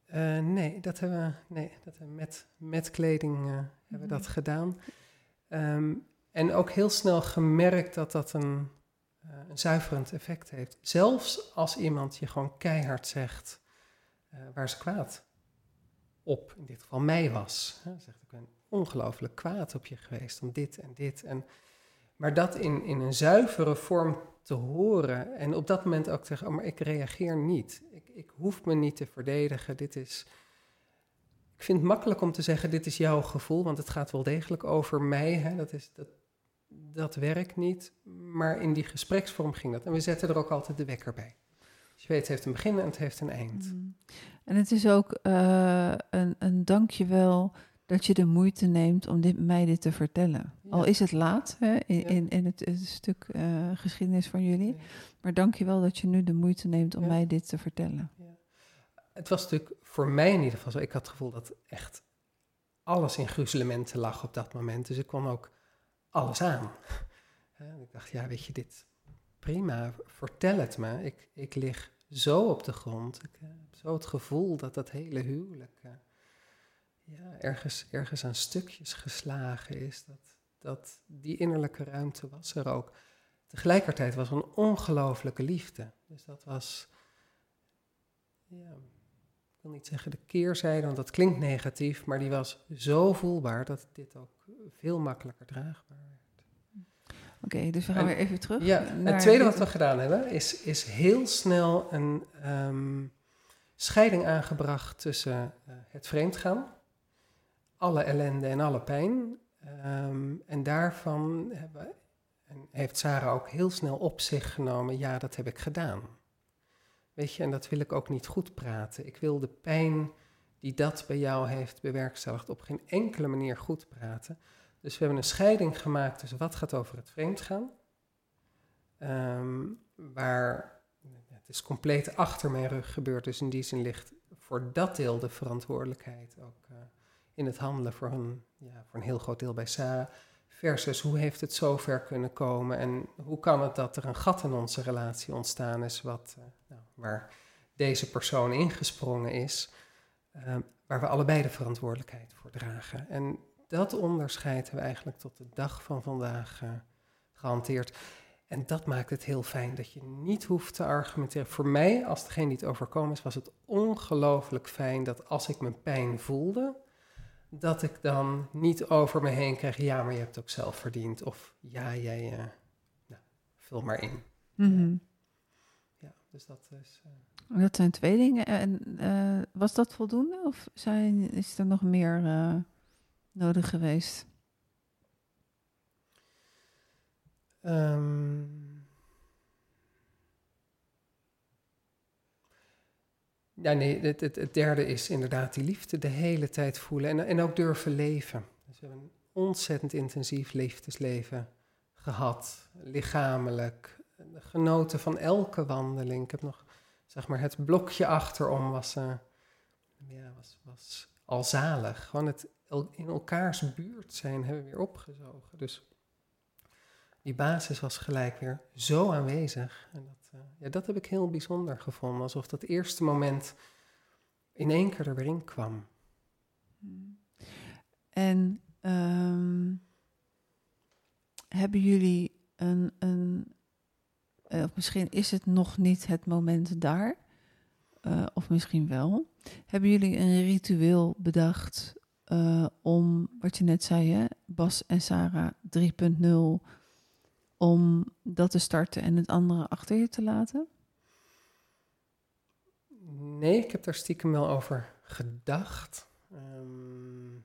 Uh, nee, dat hebben we, nee, dat hebben we met, met kleding uh, hebben we mhm. dat gedaan. Um, en ook heel snel gemerkt dat dat een, uh, een zuiverend effect heeft. Zelfs als iemand je gewoon keihard zegt waar ze kwaad op, in dit geval mij was. Hè, zegt, ik ben ongelooflijk kwaad op je geweest om dit en dit. En, maar dat in, in een zuivere vorm te horen en op dat moment ook te zeggen, oh, maar ik reageer niet. Ik, ik hoef me niet te verdedigen. Dit is, ik vind het makkelijk om te zeggen, dit is jouw gevoel, want het gaat wel degelijk over mij. Hè? Dat, is, dat, dat werkt niet. Maar in die gespreksvorm ging dat. En we zetten er ook altijd de wekker bij. Dus je weet, het heeft een begin en het heeft een eind. Mm. En het is ook uh, een, een dankjewel dat je de moeite neemt om dit, mij dit te vertellen. Al is het laat hè, in, in, in het, stuk uh, geschiedenis van jullie. Maar dank je wel dat je nu de moeite neemt om mij dit te vertellen. Het was natuurlijk voor mij in ieder geval zo. Ik had het gevoel dat echt alles in gruzelementen lag op dat moment. Dus ik kon ook alles aan. ik dacht, ja, weet je, dit prima, vertel het me. Ik, ik lig zo op de grond. Ik heb zo het gevoel dat dat hele huwelijk... Ja, ergens, ergens aan stukjes geslagen is. Dat, dat die innerlijke ruimte was er ook. Tegelijkertijd was er een ongelooflijke liefde. Dus dat was, ja, ik wil niet zeggen de keerzijde, want dat klinkt negatief, maar die was zo voelbaar dat dit ook veel makkelijker draagbaar werd. Oké, dus we gaan weer even terug. Ja, het tweede wat we gedaan hebben, is, is heel snel een um, scheiding aangebracht tussen uh, het vreemdgaan alle ellende en alle pijn. Um, en daarvan hebben, en heeft Sarah ook heel snel op zich genomen, ja, dat heb ik gedaan. Weet je, en dat wil ik ook niet goed praten. Ik wil de pijn die dat bij jou heeft bewerkstelligd op geen enkele manier goed praten. Dus we hebben een scheiding gemaakt tussen wat gaat over het vreemdgaan, um, waar het is compleet achter mijn rug gebeurd, dus in die zin ligt voor dat deel de verantwoordelijkheid ook uh, in het handelen voor een, ja, voor een heel groot deel bij Sarah. Versus hoe heeft het zover kunnen komen en hoe kan het dat er een gat in onze relatie ontstaan is, wat, uh, nou, waar deze persoon ingesprongen is, uh, waar we allebei de verantwoordelijkheid voor dragen. En dat onderscheid hebben we eigenlijk tot de dag van vandaag uh, gehanteerd. En dat maakt het heel fijn dat je niet hoeft te argumenteren. Voor mij, als degene die het overkomen is, was het ongelooflijk fijn dat als ik mijn pijn voelde, dat ik dan niet over me heen krijg, ja, maar je hebt het ook zelf verdiend. Of ja, jij, uh, nou, vul maar in. Mm-hmm. Ja, dus dat is... Uh... Dat zijn twee dingen. En uh, was dat voldoende? Of zijn, is er nog meer nodig geweest? Um, Ja, nee, het, het, derde is inderdaad die liefde de hele tijd voelen en, en ook durven leven. Dus we hebben een ontzettend intensief liefdesleven gehad, lichamelijk, genoten van elke wandeling. Ik heb nog, zeg maar, het blokje achterom was, uh, ja, was, was al zalig. Gewoon het in elkaars buurt zijn hebben we weer opgezogen. Dus die basis was gelijk weer zo aanwezig. En dat, uh, ja, dat heb ik heel bijzonder gevonden. Alsof dat eerste moment in één keer er weer in kwam. En Ehm, hebben jullie een, een eh, of misschien is het nog niet het moment daar, eh, of misschien wel. Hebben jullie een ritueel bedacht eh, om, wat je net zei, hè, Bas en Sarah 3.0, om dat te starten en het andere achter je te laten? Nee, ik heb daar stiekem wel over gedacht. Ehm,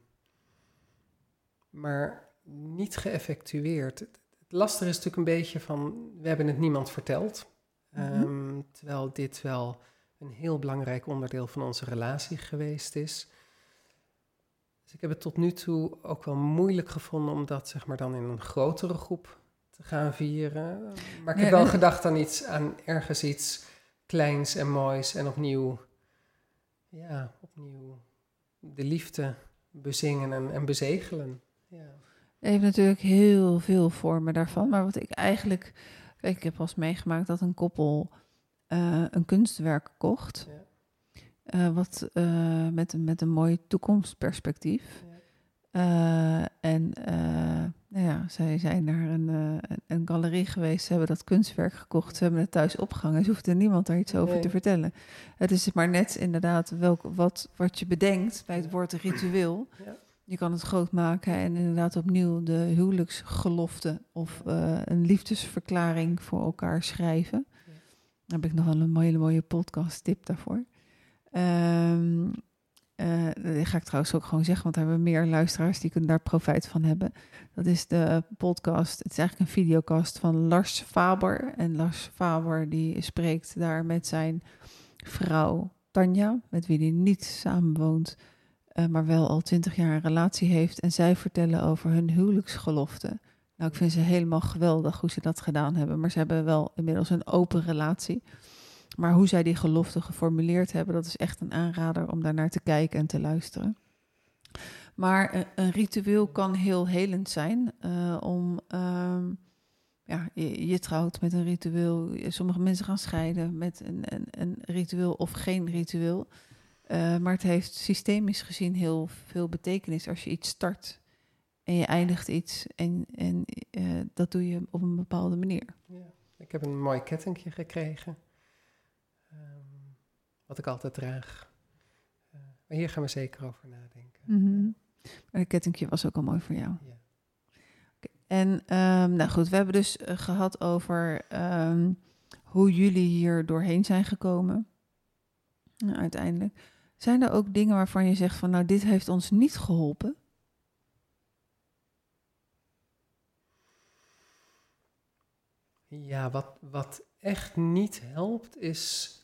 maar niet geëffectueerd. Het, lastige is natuurlijk een beetje van, we hebben het niemand verteld. Mm terwijl dit wel een heel belangrijk onderdeel van onze relatie geweest is. Dus ik heb het tot nu toe ook wel moeilijk gevonden om dat zeg maar dan in een grotere groep gaan vieren. Maar ik heb wel gedacht aan iets, aan ergens iets kleins en moois en opnieuw, ja, opnieuw de liefde bezingen en, en bezegelen. Ja. Je heeft natuurlijk heel veel vormen daarvan. Maar wat ik eigenlijk. Kijk, ik heb wel eens meegemaakt dat een koppel uh, een kunstwerk kocht. Ja. Uh, wat uh, met, met een mooi toekomstperspectief. Ja. en nou ja, zij zijn naar een, een galerie geweest. Ze hebben dat kunstwerk gekocht. Ze hebben het thuis opgehangen. Ze hoefde niemand daar iets over te vertellen. Het is maar net inderdaad welk, wat, wat je bedenkt bij het woord ritueel. Ja. Je kan het groot maken en inderdaad opnieuw de huwelijksgelofte of uh, een liefdesverklaring voor elkaar schrijven. Daar heb ik nog wel een hele mooie podcast tip daarvoor. Um, dat ga ik trouwens ook gewoon zeggen, want er hebben meer luisteraars die kunnen daar profijt van hebben. Dat is de podcast, het is eigenlijk een videocast van Lars Faber. En Lars Faber die spreekt daar met zijn vrouw Tanja, met wie hij niet samenwoont. Eh, maar wel al twintig jaar een relatie heeft. En zij vertellen over hun huwelijksgelofte. Nou, ik vind ze helemaal geweldig hoe ze dat gedaan hebben. Maar ze hebben wel inmiddels een open relatie. Maar hoe zij die gelofte geformuleerd hebben, dat is echt een aanrader om daar naar te kijken en te luisteren. Maar een, een ritueel kan heel helend zijn. Uh, om, uh, ja, je, trouwt met een ritueel. Sommige mensen gaan scheiden met een, een, een ritueel of geen ritueel. Uh, maar het heeft systemisch gezien heel veel betekenis als je iets start en je eindigt iets en, en dat doe je op een bepaalde manier. Ja. Ik heb een mooi kettingje gekregen, wat ik altijd draag. Uh, maar hier gaan we zeker over nadenken. Mm -hmm. Maar het kettingje was ook al mooi voor jou. Ja. Okay. En um, nou goed, we hebben dus gehad over um, hoe jullie hier doorheen zijn gekomen. Nou, uiteindelijk. Zijn er ook dingen waarvan je zegt van nou dit heeft ons niet geholpen? Ja, wat, wat echt niet helpt is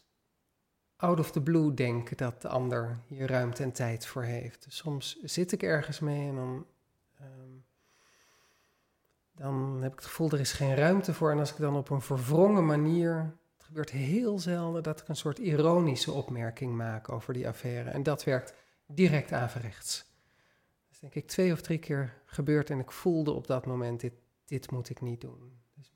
out of the blue denken dat de ander hier ruimte en tijd voor heeft. Dus soms zit ik ergens mee en dan, um, dan heb ik het gevoel er is geen ruimte voor. En als ik dan op een verwrongen manier gebeurt heel zelden dat ik een soort ironische opmerking maak over die affaire. En dat werkt direct averechts. Dat is denk ik twee of drie keer gebeurd en ik voelde op dat moment, dit, dit moet ik niet doen. Dus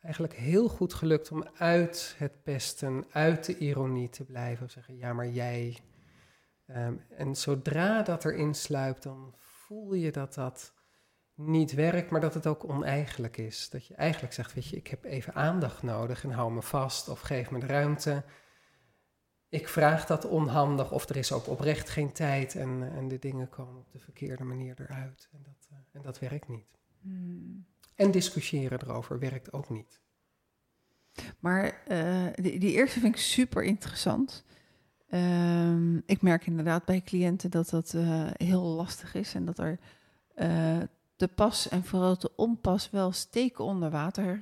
eigenlijk heel goed gelukt om uit het pesten, uit de ironie te blijven. Zeggen, ja, maar jij. Um, en zodra dat erin sluipt, dan voel je dat dat niet werkt, maar dat het ook oneigenlijk is. Dat je eigenlijk zegt, weet je, ik heb even aandacht nodig en hou me vast of geef me de ruimte. Ik vraag dat onhandig of er is ook oprecht geen tijd en, en de dingen komen op de verkeerde manier eruit. En dat, uh, en dat werkt niet. Hmm. En discussiëren erover werkt ook niet. Maar uh, die, eerste vind ik super interessant. Uh, ik merk inderdaad bij cliënten dat dat uh, heel lastig is en dat er de pas en vooral de onpas wel steken onder water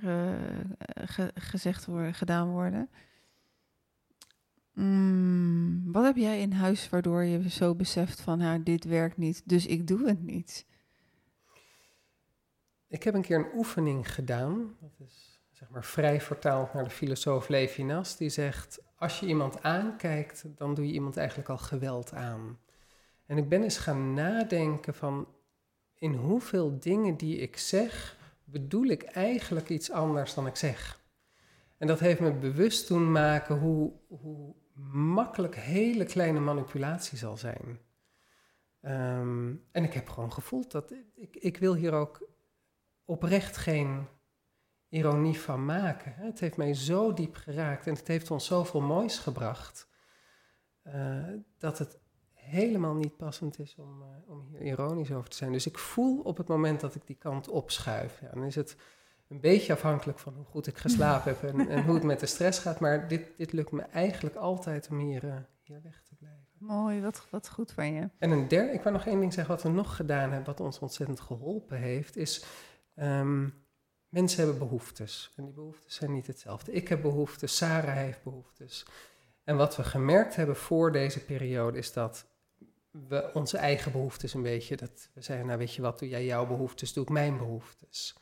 ge gezegd worden, gedaan worden. Mm, wat heb jij in huis waardoor je zo beseft van, dit werkt niet, dus ik doe het niet? Ik heb een keer een oefening gedaan, dat is zeg maar vrij vertaald naar de filosoof Levinas, die zegt, als je iemand aankijkt, dan doe je iemand eigenlijk al geweld aan. En ik ben eens gaan nadenken van, in hoeveel dingen die ik zeg, bedoel ik eigenlijk iets anders dan ik zeg. En dat heeft me bewust doen maken hoe, hoe makkelijk hele kleine manipulatie zal zijn. Ehm, en ik heb gewoon gevoeld dat ik, ik wil hier ook oprecht geen ironie van maken. Het heeft mij zo diep geraakt en het heeft ons zoveel moois gebracht. eh, dat het helemaal niet passend is om, eh, om hier ironisch over te zijn. Dus ik voel op het moment dat ik die kant opschuif. Ja, dan is het een beetje afhankelijk van hoe goed ik geslapen heb en, en hoe het met de stress gaat. Maar dit, dit lukt me eigenlijk altijd om hier, eh, hier weg te blijven. Mooi, wat, wat goed van je. En een derde, ik wou nog één ding zeggen, wat we nog gedaan hebben, wat ons ontzettend geholpen heeft, is ehm, mensen hebben behoeftes. En die behoeftes zijn niet hetzelfde. Ik heb behoeftes, Sarah heeft behoeftes. En wat we gemerkt hebben voor deze periode is dat we onze eigen behoeftes een beetje, dat we zeggen, nou weet je wat, doe jij jouw behoeftes, doe ik mijn behoeftes.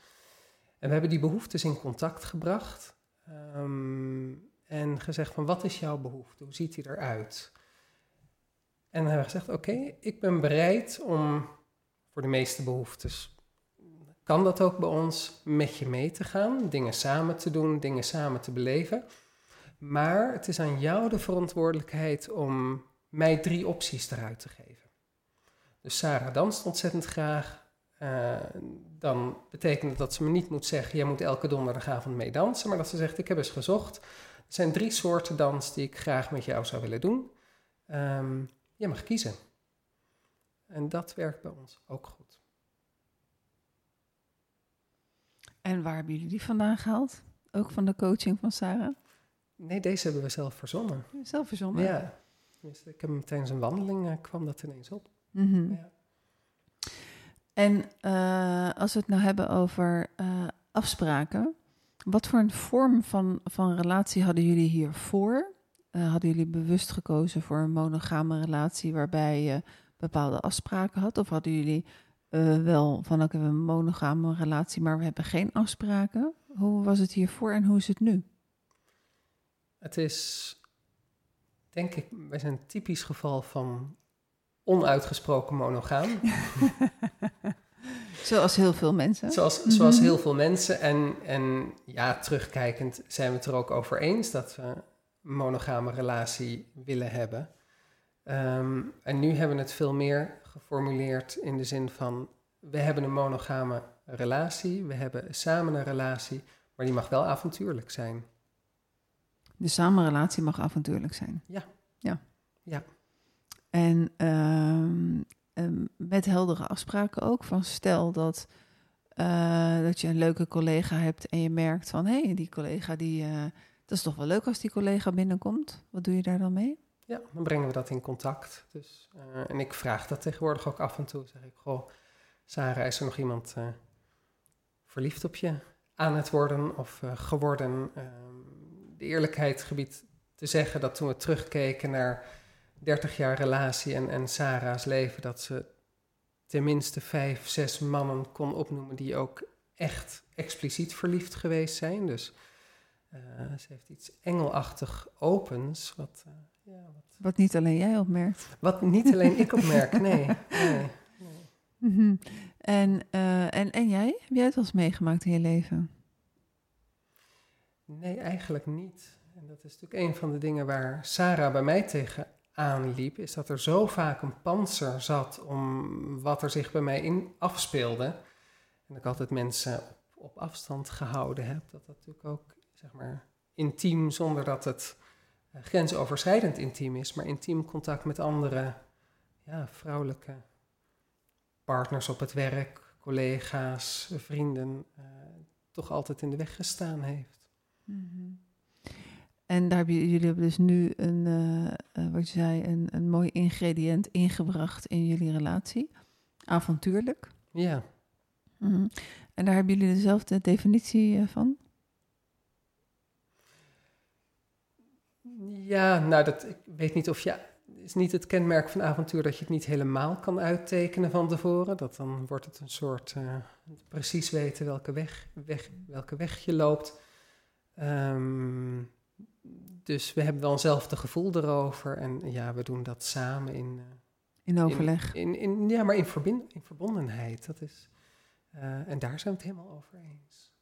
En we hebben die behoeftes in contact gebracht ehm, en gezegd van wat is jouw behoefte, hoe ziet die eruit? En dan hebben we gezegd, oké, ik ben bereid om voor de meeste behoeftes, kan dat ook bij ons, met je mee te gaan, dingen samen te doen, dingen samen te beleven. Maar het is aan jou de verantwoordelijkheid om mij drie opties eruit te geven. Dus Sarah danst ontzettend graag. Eh, dan betekent het dat ze me niet moet zeggen, jij moet elke donderdagavond mee dansen. Maar dat ze zegt, ik heb eens gezocht. Er zijn drie soorten dans die ik graag met jou zou willen doen. Ehm, je mag kiezen. En dat werkt bij ons ook goed. En waar hebben jullie die vandaan gehaald? Ook van de coaching van Sarah? Nee, deze hebben we zelf verzonnen. Zelf verzonnen? Ja. Tenminste, ik heb hem tijdens een wandeling, eh, kwam dat ineens op. Mhm. Ja. En eh, als we het nou hebben over eh, afspraken, wat voor een vorm van, van relatie hadden jullie hiervoor? Hadden jullie bewust gekozen voor een monogame relatie waarbij je bepaalde afspraken had? Of hadden jullie eh, wel van oké, we hebben een monogame relatie, maar we hebben geen afspraken? Hoe was het hiervoor en hoe is het nu? Het is, denk ik, wij zijn een typisch geval van onuitgesproken monogaam. Zoals heel veel mensen. Zoals, zoals heel veel mensen. En, en ja, terugkijkend zijn we het er ook over eens dat we een monogame relatie willen hebben. Ehm, en nu hebben we het veel meer geformuleerd in de zin van: we hebben een monogame relatie, we hebben samen een relatie, maar die mag wel avontuurlijk zijn. De samenrelatie mag avontuurlijk zijn. Ja. Ja. Ja. En ehm, ehm, met heldere afspraken ook. Van stel dat, eh, dat je een leuke collega hebt en je merkt van... hé, hey, die collega, die, eh, dat is toch wel leuk als die collega binnenkomt. Wat doe je daar dan mee? Ja, dan brengen we dat in contact. Dus, eh, en ik vraag dat tegenwoordig ook af en toe. Zeg ik, goh, Sarah, is er nog iemand eh, verliefd op je aan het worden of eh, geworden? Ehm, de eerlijkheid gebied te zeggen dat toen we terugkeken naar 30 jaar relatie en, en Sarah's leven, dat ze tenminste vijf, zes mannen kon opnoemen die ook echt expliciet verliefd geweest zijn. Dus ze heeft iets engelachtig opens, wat, ja, wat Wat niet alleen jij opmerkt. wat niet alleen ik opmerk, nee. nee. Mhm. en, eh, en, en jij? Heb jij het wel eens meegemaakt in je leven? Nee, eigenlijk niet. En dat is natuurlijk een van de dingen waar Sarah bij mij tegenaan liep, is dat er zo vaak een panzer zat om wat er zich bij mij in afspeelde. En dat ik altijd mensen op, op afstand gehouden heb. Dat dat natuurlijk ook, zeg maar, intiem, zonder dat het grensoverschrijdend intiem is, maar intiem contact met andere ja, vrouwelijke partners op het werk, collega's, vrienden, eh, toch altijd in de weg gestaan heeft. Mhm. En daar hebben jullie, hebben dus nu een, eh, eh, wat je zei, een, een mooi ingrediënt ingebracht in jullie relatie. Avontuurlijk. Ja, Mhm. En daar hebben jullie dezelfde definitie eh, van? Ja nou, dat, ik weet niet of je. Het is niet het kenmerk van avontuur dat je het niet helemaal kan uittekenen van tevoren. Dat dan wordt het een soort eh, precies weten welke weg, weg, welke weg je loopt. Ehm, dus we hebben wel eenzelfde gevoel erover. En ja, we doen dat samen in, eh, In overleg. In, in, in- ja, maar in, verbind, in verbondenheid. Dat is, eh, en daar zijn we het helemaal over eens.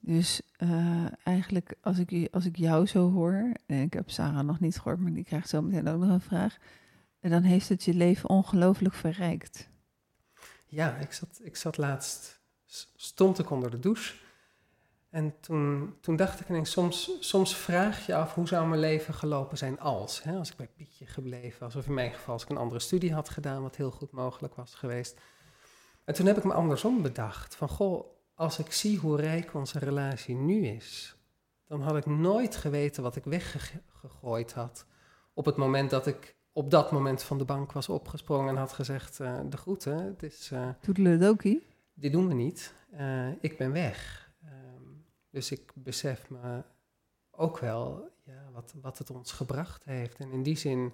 Dus eh, eigenlijk, als ik, als ik jou zo hoor, en ik heb Sarah nog niet gehoord, maar die krijgt zo meteen ook nog een vraag. En dan heeft het je leven ongelooflijk verrijkt. Ja, ik zat, ik zat laatst, stond ik onder de douche. En toen, toen dacht ik ineens, soms, soms vraag je af hoe zou mijn leven gelopen zijn als. Hè? Als ik bij Pietje gebleven was, of in mijn geval als ik een andere studie had gedaan, wat heel goed mogelijk was geweest. En toen heb ik me andersom bedacht, van goh, als ik zie hoe rijk onze relatie nu is, dan had ik nooit geweten wat ik weggegooid had. Op het moment dat ik op dat moment van de bank was opgesprongen en had gezegd, uh, de groeten, het is... Uh, Toedeledokie? Dit doen we niet, uh, ik ben weg. Um, dus ik besef me ook wel ja, wat, wat het ons gebracht heeft. En in die zin,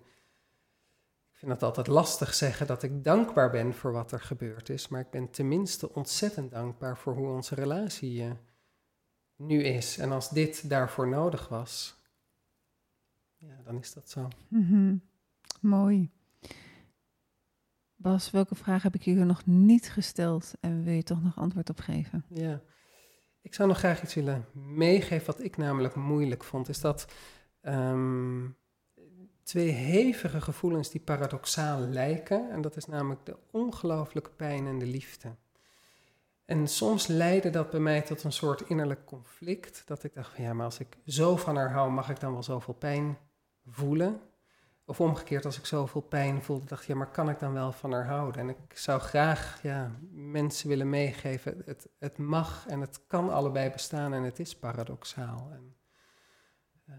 vind het altijd lastig zeggen dat ik dankbaar ben voor wat er gebeurd is. Maar ik ben tenminste ontzettend dankbaar voor hoe onze relatie uh, nu is. En als dit daarvoor nodig was, ja, dan is dat zo. Mm -hmm. Mooi. Bas, welke vraag heb ik hier nog niet gesteld en wil je toch nog antwoord op geven? Ja, ik zou nog graag iets willen meegeven wat ik namelijk moeilijk vond. Is dat um, twee hevige gevoelens die paradoxaal lijken. En dat is namelijk de ongelooflijke pijn en de liefde. En soms leidde dat bij mij tot een soort innerlijk conflict. Dat ik dacht van ja, maar als ik zo van haar hou, mag ik dan wel zoveel pijn voelen? Of omgekeerd, als ik zoveel pijn voelde, dacht ik, ja, maar kan ik dan wel van haar houden? En ik zou graag ja, mensen willen meegeven, het, het mag en het kan allebei bestaan en het is paradoxaal. En, uh,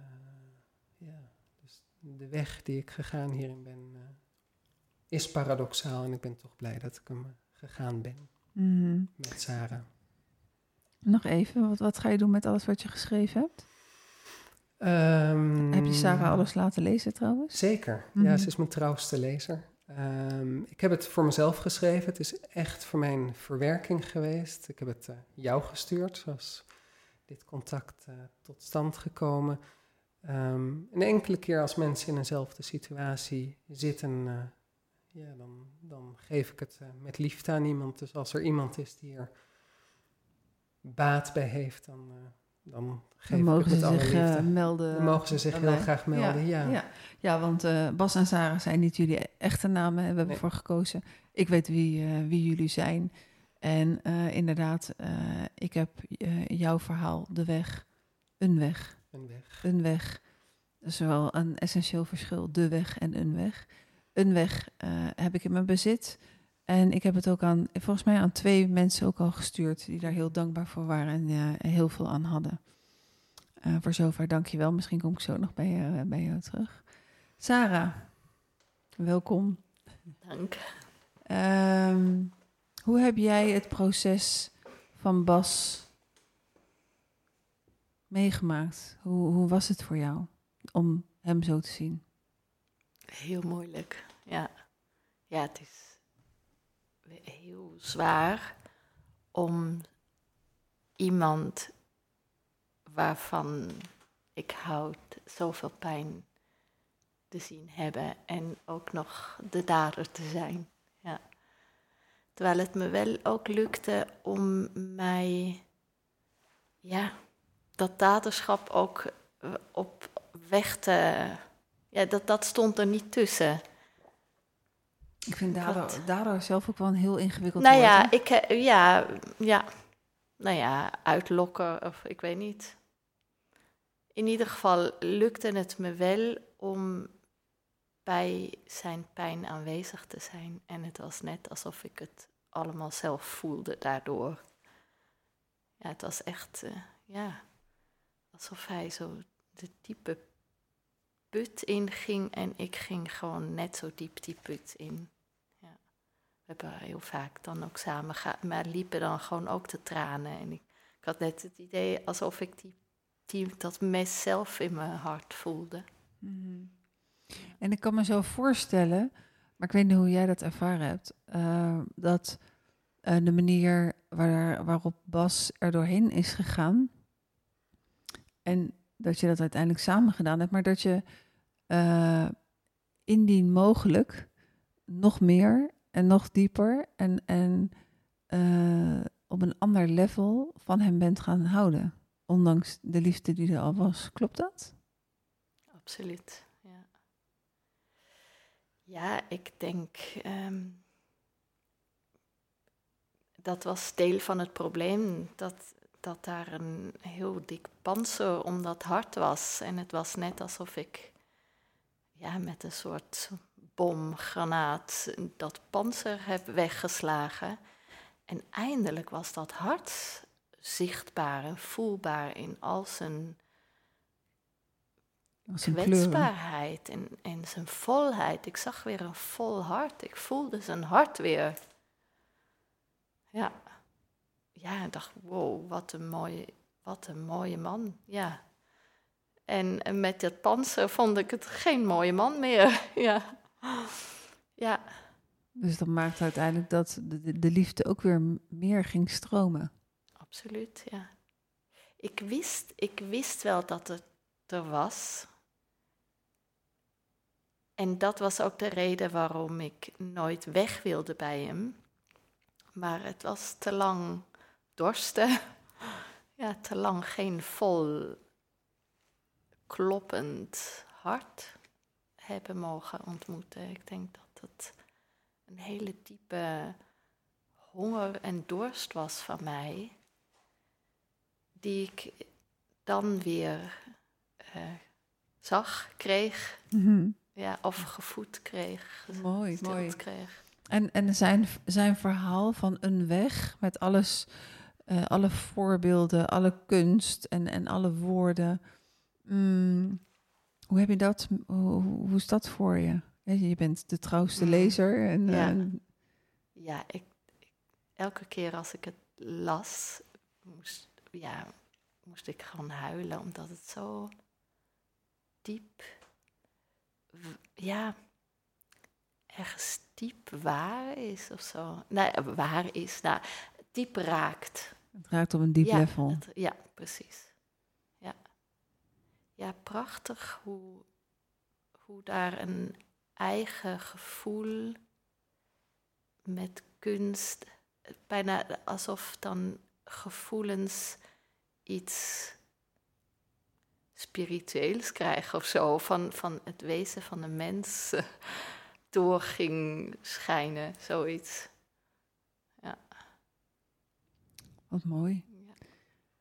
ja, dus de weg die ik gegaan hierin ben, uh, is paradoxaal en ik ben toch blij dat ik hem gegaan ben mm -hmm. met Sarah. Nog even, wat, wat ga je doen met alles wat je geschreven hebt? Um, Heb je Sarah alles laten lezen trouwens? Zeker. Mm -hmm. Ja, ze is mijn trouwste lezer. Um, ik heb het voor mezelf geschreven. Het is echt voor mijn verwerking geweest. Ik heb het uh, jou gestuurd, zoals dit contact uh, tot stand gekomen. Um, een enkele keer als mensen in eenzelfde situatie zitten, uh, ja, dan, dan geef ik het met liefde aan iemand. Dus als er iemand is die er baat bij heeft, dan dan, dan mogen ze zich melden. Dan mogen ze zich heel graag melden, ja. Ja, ja. want Bas en Sarah zijn niet jullie echte namen. We hebben nee. voor gekozen. Ik weet wie, wie jullie zijn. En inderdaad, ik heb jouw verhaal, de weg, een weg. Een weg. Een weg. Dat is wel een essentieel verschil, de weg en een weg. Een weg heb ik in mijn bezit. En ik heb het ook aan, volgens mij aan twee mensen ook al gestuurd die daar heel dankbaar voor waren en uh, heel veel aan hadden. Uh, voor zover dank je wel. Misschien kom ik zo nog bij, uh, bij jou terug. Sarah, welkom. Dank. Um, hoe heb jij het proces van Bas meegemaakt? Hoe, hoe was het voor jou om hem zo te zien? Heel moeilijk, ja. Ja, het is heel zwaar om iemand waarvan ik houd zoveel pijn te zien hebben en ook nog de dader te zijn. Ja. Terwijl het me wel ook lukte om mij, ja, dat daderschap ook op weg te, ja, dat, dat stond er niet tussen. Ik vind daardoor, daardoor zelf ook wel een heel ingewikkeld nou ja, ik, eh, ja, ja, nou ja, uitlokken of ik weet niet. In ieder geval lukte het me wel om bij zijn pijn aanwezig te zijn. En het was net alsof ik het allemaal zelf voelde daardoor. Ja, het was echt, uh, ja, alsof hij zo de diepe put inging en ik ging gewoon net zo diep die put in. Ja. We hebben heel vaak dan ook samen gaan, maar liepen dan gewoon ook de tranen. En ik, ik had net het idee alsof ik die, dat mes zelf in mijn hart voelde. Mm. En ik kan me zo voorstellen, maar ik weet niet hoe jij dat ervaren hebt, uh, dat uh, de manier waar, waarop Bas er doorheen is gegaan en dat je dat uiteindelijk samen gedaan hebt, maar dat je uh, indien mogelijk nog meer en nog dieper en, en uh, op een ander level van hem bent gaan houden. Ondanks de liefde die er al was. Klopt dat? Absoluut, ja. Ja, ik denk. ehm, dat was deel van het probleem. Dat, dat daar een heel dik panzer om dat hart was. En het was net alsof ik ja, met een soort bomgranaat dat panzer heb weggeslagen. En eindelijk was dat hart zichtbaar en voelbaar in al zijn kwetsbaarheid en, en zijn volheid. Ik zag weer een vol hart. Ik voelde zijn hart weer. Ja. Ja, ik dacht, wow, wat een mooie, wat een mooie man. Ja. En, met dat panzer vond ik het geen mooie man meer. ja. Ja. Dus dat maakt uiteindelijk dat de, de- de liefde ook weer meer ging stromen. Absoluut, ja. Ik wist, ik wist wel dat het er was. En dat was ook de reden waarom ik nooit weg wilde bij hem. Maar het was te lang dorsten. Ja, te lang geen vol kloppend hart hebben mogen ontmoeten. Ik denk dat het een hele diepe honger en dorst was van mij, die ik dan weer eh, zag, kreeg, ja, of gevoed kreeg, Mooi, mooi. kreeg. En, en zijn, zijn verhaal van een weg met alles, eh, alle voorbeelden, alle kunst en, en alle woorden. Mm, hoe heb je dat? Hoe, hoe is dat voor je? Je, bent de trouwste Mm. lezer. En, Ja. eh, Ja, ik, ik- elke keer als ik het las, moest, ja, moest ik gewoon huilen, omdat het zo diep, ja, ergens diep waar is of zo. Nee, waar is, nou, diep raakt. Het raakt op een diep ja, level. het- ja, precies. Ja. ja, prachtig hoe, hoe daar een eigen gevoel met kunst, bijna alsof dan gevoelens iets spiritueels krijgen of zo, van, van het wezen van de mens eh, door ging schijnen, zoiets. Wat mooi. Ja.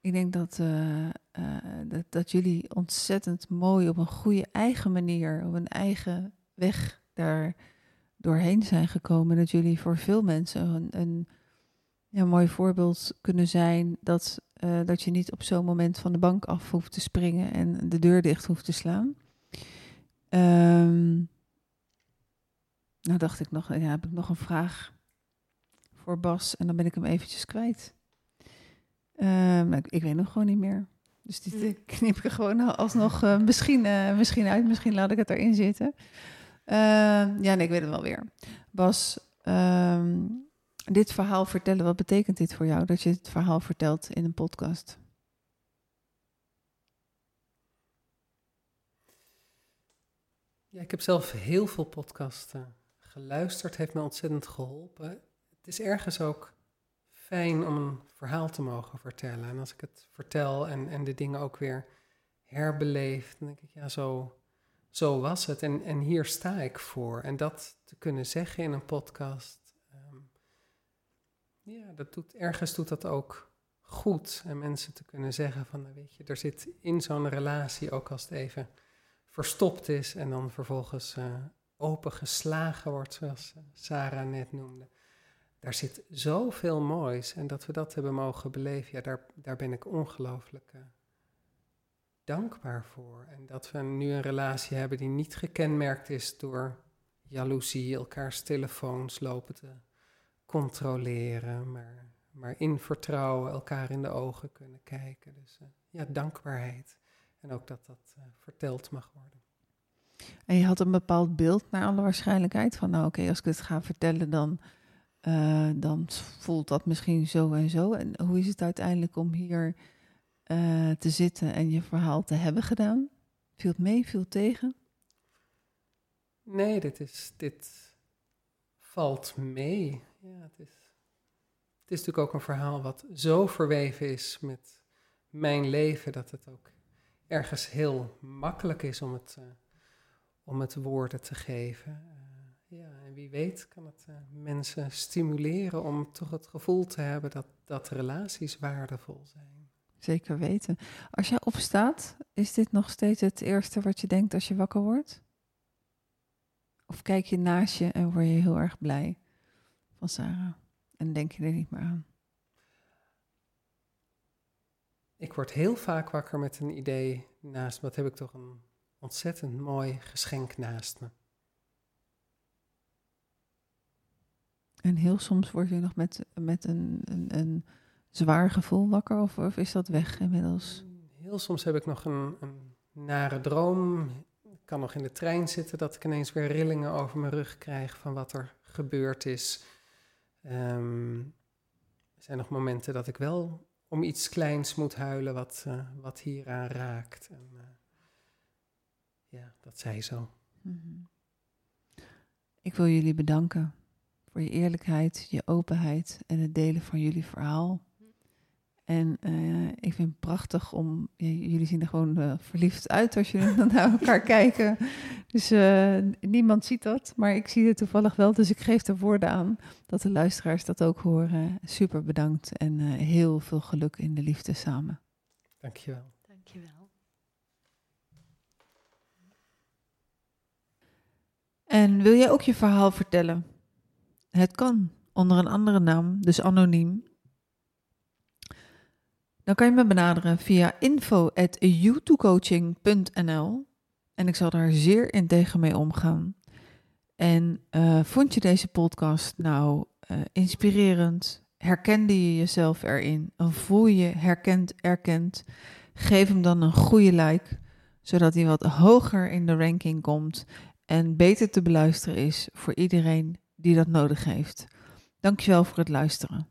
Ik denk dat, eh, eh, dat, dat jullie ontzettend mooi op een goede eigen manier, op een eigen weg daar doorheen zijn gekomen. Dat jullie voor veel mensen een, een ja, mooi voorbeeld kunnen zijn dat, eh, dat je niet op zo'n moment van de bank af hoeft te springen en de deur dicht hoeft te slaan. Ehm, nou dacht ik nog, ja, heb ik nog een vraag voor Bas en dan ben ik hem eventjes kwijt. Ehm, maar ik, ik weet nog gewoon niet meer. Dus dit Hm. eh, knip ik er gewoon alsnog eh, misschien, eh, misschien uit. Misschien laat ik het erin zitten. Ehm, ja, nee, ik weet het wel weer. Bas, ehm, dit verhaal vertellen, wat betekent dit voor jou? Dat je het verhaal vertelt in een podcast? Ja, ik heb zelf heel veel podcasten geluisterd, heeft me ontzettend geholpen. Het is ergens ook fijn om een verhaal te mogen vertellen. En als ik het vertel en, en de dingen ook weer herbeleef, dan denk ik, ja, zo, zo was het. En, en hier sta ik voor. En dat te kunnen zeggen in een podcast, ehm, ja, dat doet, ergens doet dat ook goed. En mensen te kunnen zeggen van, nou, weet je, er zit in zo'n relatie, ook als het even verstopt is en dan vervolgens eh opengeslagen wordt, zoals eh, Sarah net noemde. Daar zit zoveel moois en dat we dat hebben mogen beleven, ja, daar, daar ben ik ongelooflijk eh, dankbaar voor. En dat we nu een relatie hebben die niet gekenmerkt is door jaloezie, elkaars telefoons lopen te controleren, maar, maar in vertrouwen elkaar in de ogen kunnen kijken. Dus eh, ja, dankbaarheid. En ook dat dat eh, verteld mag worden. En je had een bepaald beeld naar alle waarschijnlijkheid van, nou oké, als ik het ga vertellen, dan, eh, dan voelt dat misschien zo en zo. En hoe is het uiteindelijk om hier eh, te zitten en je verhaal te hebben gedaan? Viel het mee, viel het tegen? Nee, dit, is, dit valt mee. Ja, het, is, het is natuurlijk ook een verhaal wat zo verweven is met mijn leven, dat het ook ergens heel makkelijk is om het, eh, om het woorden te geven. Ja, en wie weet kan het uh, mensen stimuleren om toch het gevoel te hebben dat, dat relaties waardevol zijn. Zeker weten. Als jij opstaat, is dit nog steeds het eerste wat je denkt als je wakker wordt? Of kijk je naast je en word je heel erg blij van Sarah en denk je er niet meer aan? Ik word heel vaak wakker met een idee naast me. Wat heb ik toch een ontzettend mooi geschenk naast me. En heel soms word je nog met, met een, een, een zwaar gevoel wakker of, of, is dat weg inmiddels? Heel soms heb ik nog een, een nare droom. Ik kan nog in de trein zitten dat ik ineens weer rillingen over mijn rug krijg van wat er gebeurd is. Um, er zijn nog momenten dat ik wel om iets kleins moet huilen wat, uh, wat hieraan raakt. En, uh, ja, dat zei zo. Mm -hmm. Ik wil jullie bedanken voor je eerlijkheid, je openheid en het delen van jullie verhaal. En uh, ik vind het prachtig om, jullie zien er gewoon uh, verliefd uit als jullie dan naar elkaar kijken. Dus uh, niemand ziet dat, maar ik zie het toevallig wel. Dus ik geef er woorden aan dat de luisteraars dat ook horen. Super bedankt en heel veel geluk in de liefde samen. Dankjewel. Dankjewel. En wil jij ook je verhaal vertellen? Het kan, onder een andere naam, dus anoniem. Dan kan je me benaderen via info.youtubecoaching.nl en ik zal daar zeer integer mee omgaan. En uh, vond je deze podcast nou uh, inspirerend? Herkende je jezelf erin? Voel je herkend, erkend? Geef hem dan een goede like, zodat hij wat hoger in de ranking komt en beter te beluisteren is voor iedereen die dat nodig heeft. Dankjewel voor het luisteren.